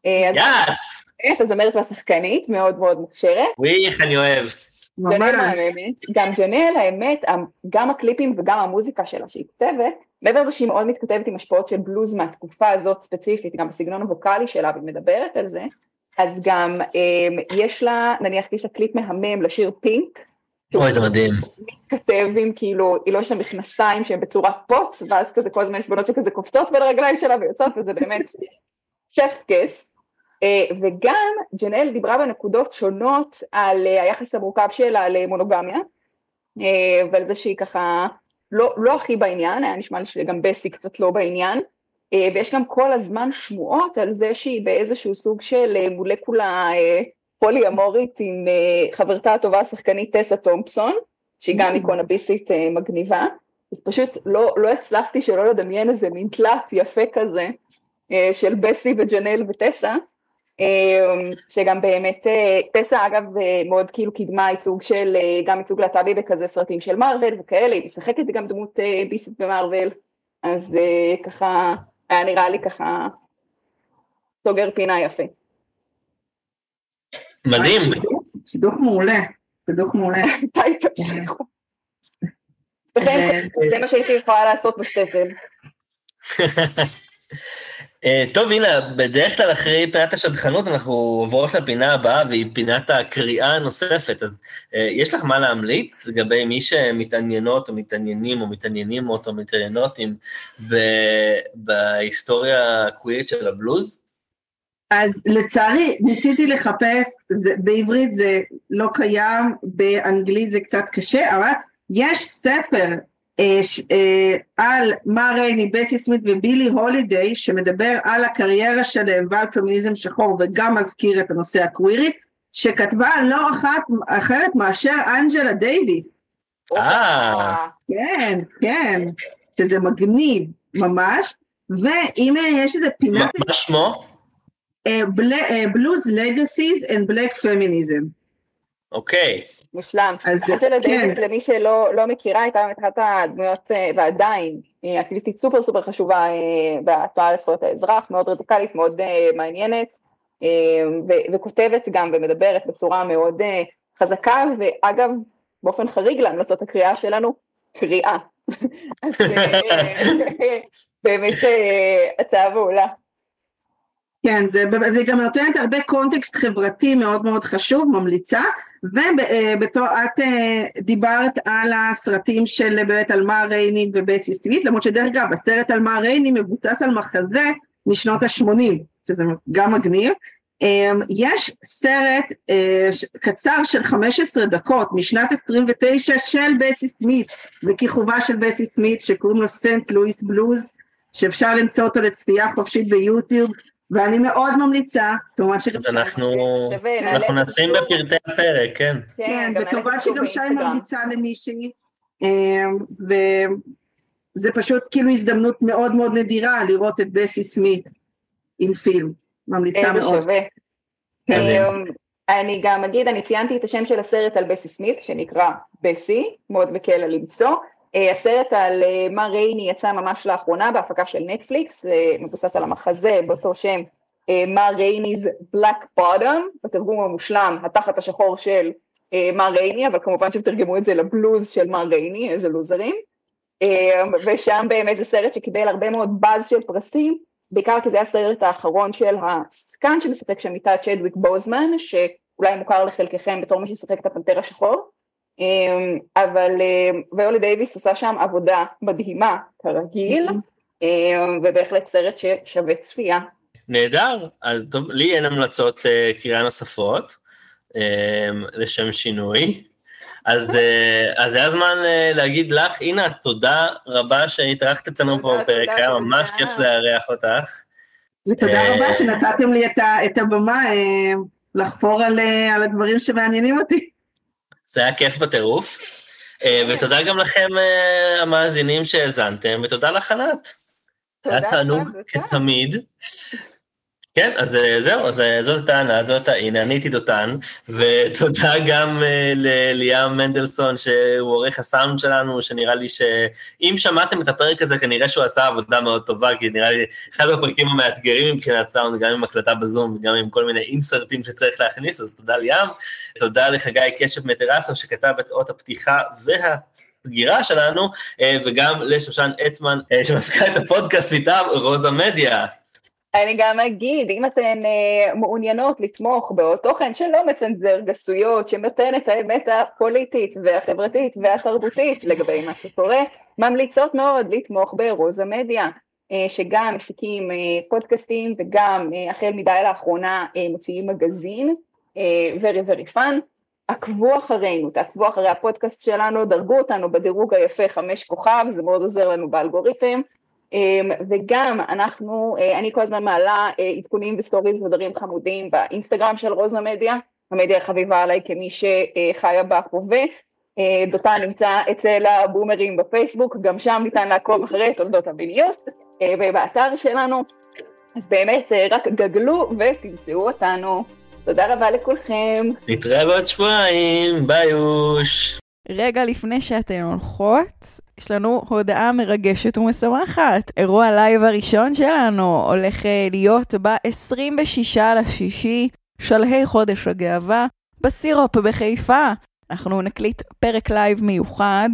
אה, יאס! את הזמרת והשחקנית, מאוד מאוד מוכשרת. וואי, איך אני אוהב. ממש. גם ג'נל, האמת, גם הקליפים וגם המוזיקה שלה שהיא כותבת, מעבר לזה שהיא מאוד מתכתבת עם השפעות של בלוז מהתקופה הזאת ספציפית, גם בסגנון הווקאלי שלה, והיא מדברת על זה, אז גם אה, יש לה, נניח יש לה קליפ מהמם לשיר פינק, אוי, זה מדהים. מתכתב עם כאילו, היא לא לה מכנסיים שהם בצורת פוט, ואז כזה כל הזמן יש בנות שכזה קופצות בין הרגליים שלה ויוצאות, וזה באמת שפס קס. אה, וגם ג'נאל דיברה בנקודות שונות על אה, היחס המורכב שלה למונוגמיה, אה, ועל זה שהיא ככה לא, לא הכי בעניין, היה נשמע לי שגם בסי קצת לא בעניין, ויש גם כל הזמן שמועות על זה שהיא באיזשהו סוג של מולקולה פולי אמורית עם uh, חברתה הטובה השחקנית טסה תומפסון, שהיא גם איקונה ביסית uh, מגניבה, אז פשוט לא, לא הצלחתי שלא לדמיין איזה מין תלת יפה כזה uh, של בסי וג'נל וטסה, שגם באמת, טסה אגב מאוד כאילו קידמה ייצוג של, גם ייצוג להט"בי בכזה סרטים של מארוול וכאלה, היא משחקת גם דמות ביסית במארוול, אז ככה, היה נראה לי ככה סוגר פינה יפה. מדהים. שידוך מעולה, שידוך מעולה. מתי תמשיכו? זה מה שהייתי יכולה לעשות בשטפל. אה, טוב, הנה, בדרך כלל אחרי פינת השדכנות אנחנו עוברות לפינה הבאה, והיא פינת הקריאה הנוספת. אז אה, יש לך מה להמליץ לגבי מי שמתעניינות או מתעניינים או מתעניינים או מתעניינות עם בהיסטוריה הקווירית של הבלוז? אז לצערי ניסיתי לחפש, זה, בעברית זה לא קיים, באנגלית זה קצת קשה, אבל יש ספר אה, ש, אה, על מה רייני, בסי סמית ובילי הולידיי, שמדבר על הקריירה שלהם ועל פמיניזם שחור וגם מזכיר את הנושא הקווירי, שכתבה לא אחת אחרת מאשר אנג'לה דייוויס. אה. כן, כן, שזה מגניב ממש, ואם יש איזה פינה... מה שמו? בלוז לגאסיס and black feminism. אוקיי. מושלם. אז אנג'לה כן. דייוויס, למי שלא לא מכירה, הייתה באמת אחת הדמויות, אה, ועדיין, אקטיביסטית סופר סופר חשובה בתנועה לזכויות האזרח, מאוד רדיקלית, מאוד מעניינת, וכותבת גם ומדברת בצורה מאוד חזקה, ואגב, באופן חריג להמלצות הקריאה שלנו, קריאה. אז באמת הצעה מעולה. כן, זה, זה גם נותנת הרבה קונטקסט חברתי מאוד מאוד חשוב, ממליצה, ובתור את אה, דיברת על הסרטים של באמת על מה רייני ובצי סמית, למרות שדרך אגב, הסרט על מה רייני מבוסס על מחזה משנות ה-80, שזה גם מגניב. אמ, יש סרט אה, קצר של 15 דקות משנת 29 של בצי סמית, וכיכובה של בצי סמית, שקוראים לו סנט לואיס בלוז, שאפשר למצוא אותו לצפייה חופשית ביוטיוב, ואני מאוד ממליצה, כמובן שגם שי... אנחנו אנחנו נשים בפרטי הפרק, כן. כן, וכמובן שגם שי ממליצה למישהי, אמ, וזה פשוט כאילו הזדמנות מאוד מאוד נדירה לראות את בסי סמית עם פילם, ממליצה מאוד. איזה שווה. אמ, אני גם אגיד, אני ציינתי את השם של הסרט על בסי סמית, שנקרא בסי, מאוד מקל על למצוא. אה, הסרט על אה, מה רייני יצא ממש לאחרונה בהפקה של נטפליקס, מבוסס על המחזה באותו שם, אה, מה רייני's Black Bottom, בתרגום המושלם, התחת השחור של מה רייני, אבל כמובן שהם תרגמו את זה לבלוז של מה רייני, איזה לוזרים. ושם באמת זה סרט שקיבל הרבה מאוד באז של פרסים, בעיקר כי זה היה הסרט האחרון של השחקן שמשחק שם איתה צ'דוויק בוזמן, שאולי מוכר לחלקכם בתור מי ששיחק את הפנתר השחור. אמ, אבל אמ, ויולה דייוויס עושה שם עבודה מדהימה כרגיל, אמ, ובהחלט סרט ששווה צפייה. נהדר, אז טוב, לי אין המלצות uh, קריאה נוספות, לשם שינוי. אז, אז זה הזמן uh, להגיד לך, הנה, תודה רבה שהתארחת אצלנו פה בפרק, היה ממש כיף לארח אותך. ותודה רבה שנתתם לי את, הבמה לחפור על, על הדברים שמעניינים אותי. זה היה כיף בטירוף. אה, ותודה גם לכם, אה, המאזינים שהאזנתם, ותודה לך, ענת. היה תענוג כתמיד. כן, אז אה, זהו, אז אה, זאת ענת, זאת הנה, אני הייתי דותן, ותודה גם uh, לליאם מנדלסון, שהוא עורך הסאונד שלנו, שנראה לי שאם שמעתם את הפרק הזה, כנראה שהוא עשה עבודה מאוד טובה, כי נראה לי אחד הפרקים המאתגרים מבחינת סאונד, גם עם הקלטה בזום, גם עם כל מיני אינסרטים שצריך להכניס, אז תודה ליאם. תודה לחגי קשב מטרסו, שכתב את אות הפתיחה וה... סגירה שלנו, וגם לשושן אצמן, שמפקה את הפודקאסט מטעם רוזה מדיה. אני גם אגיד, אם אתן אה, מעוניינות לתמוך בעוד תוכן שלא מצנזר גסויות, שנותן את האמת הפוליטית והחברתית והתרבותית לגבי מה שקורה, ממליצות מאוד לתמוך ברוזה מדיה, אה, שגם מפיקים אה, פודקאסטים וגם החל מדי לאחרונה מוציאים מגזין, very very fun. עקבו אחרינו, תעקבו אחרי הפודקאסט שלנו, דרגו אותנו בדירוג היפה חמש כוכב, זה מאוד עוזר לנו באלגוריתם. אמ, וגם אנחנו, אה, אני כל הזמן מעלה אה, עדכונים וסטוריז ודברים חמודים באינסטגרם של רוז המדיה, המדיה החביבה עליי כמי שחיה בהווה. אה, דותן נמצא אצל הבומרים בפייסבוק, גם שם ניתן לעקוב אחרי תולדות המיניות, ובאתר שלנו, אז באמת רק גגלו ותמצאו אותנו. תודה רבה לכולכם. נתראה בעוד שבועיים, ביוש. רגע לפני שאתן הולכות, יש לנו הודעה מרגשת ומשמחת. אירוע לייב הראשון שלנו הולך אה, להיות ב-26 לשישי, שלהי חודש הגאווה, בסירופ בחיפה. אנחנו נקליט פרק לייב מיוחד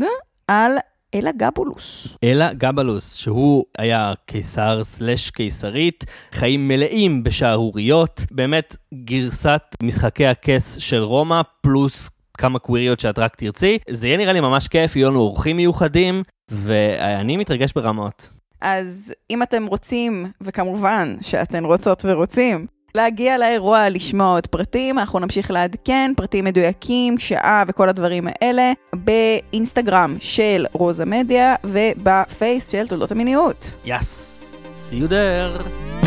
על אלה גבולוס. אלה גבולוס, שהוא היה קיסר סלש קיסרית, חיים מלאים בשערוריות, באמת גרסת משחקי הכס של רומא, פלוס כמה קוויריות שאת רק תרצי. זה יהיה נראה לי ממש כיף, יהיו לנו אורחים מיוחדים, ואני מתרגש ברמות. אז אם אתם רוצים, וכמובן שאתן רוצות ורוצים, להגיע לאירוע, לשמוע עוד פרטים, אנחנו נמשיך לעדכן, פרטים מדויקים, שעה וכל הדברים האלה, באינסטגרם של רוזה מדיה ובפייס של תולדות המיניות. יס, yes. see you there.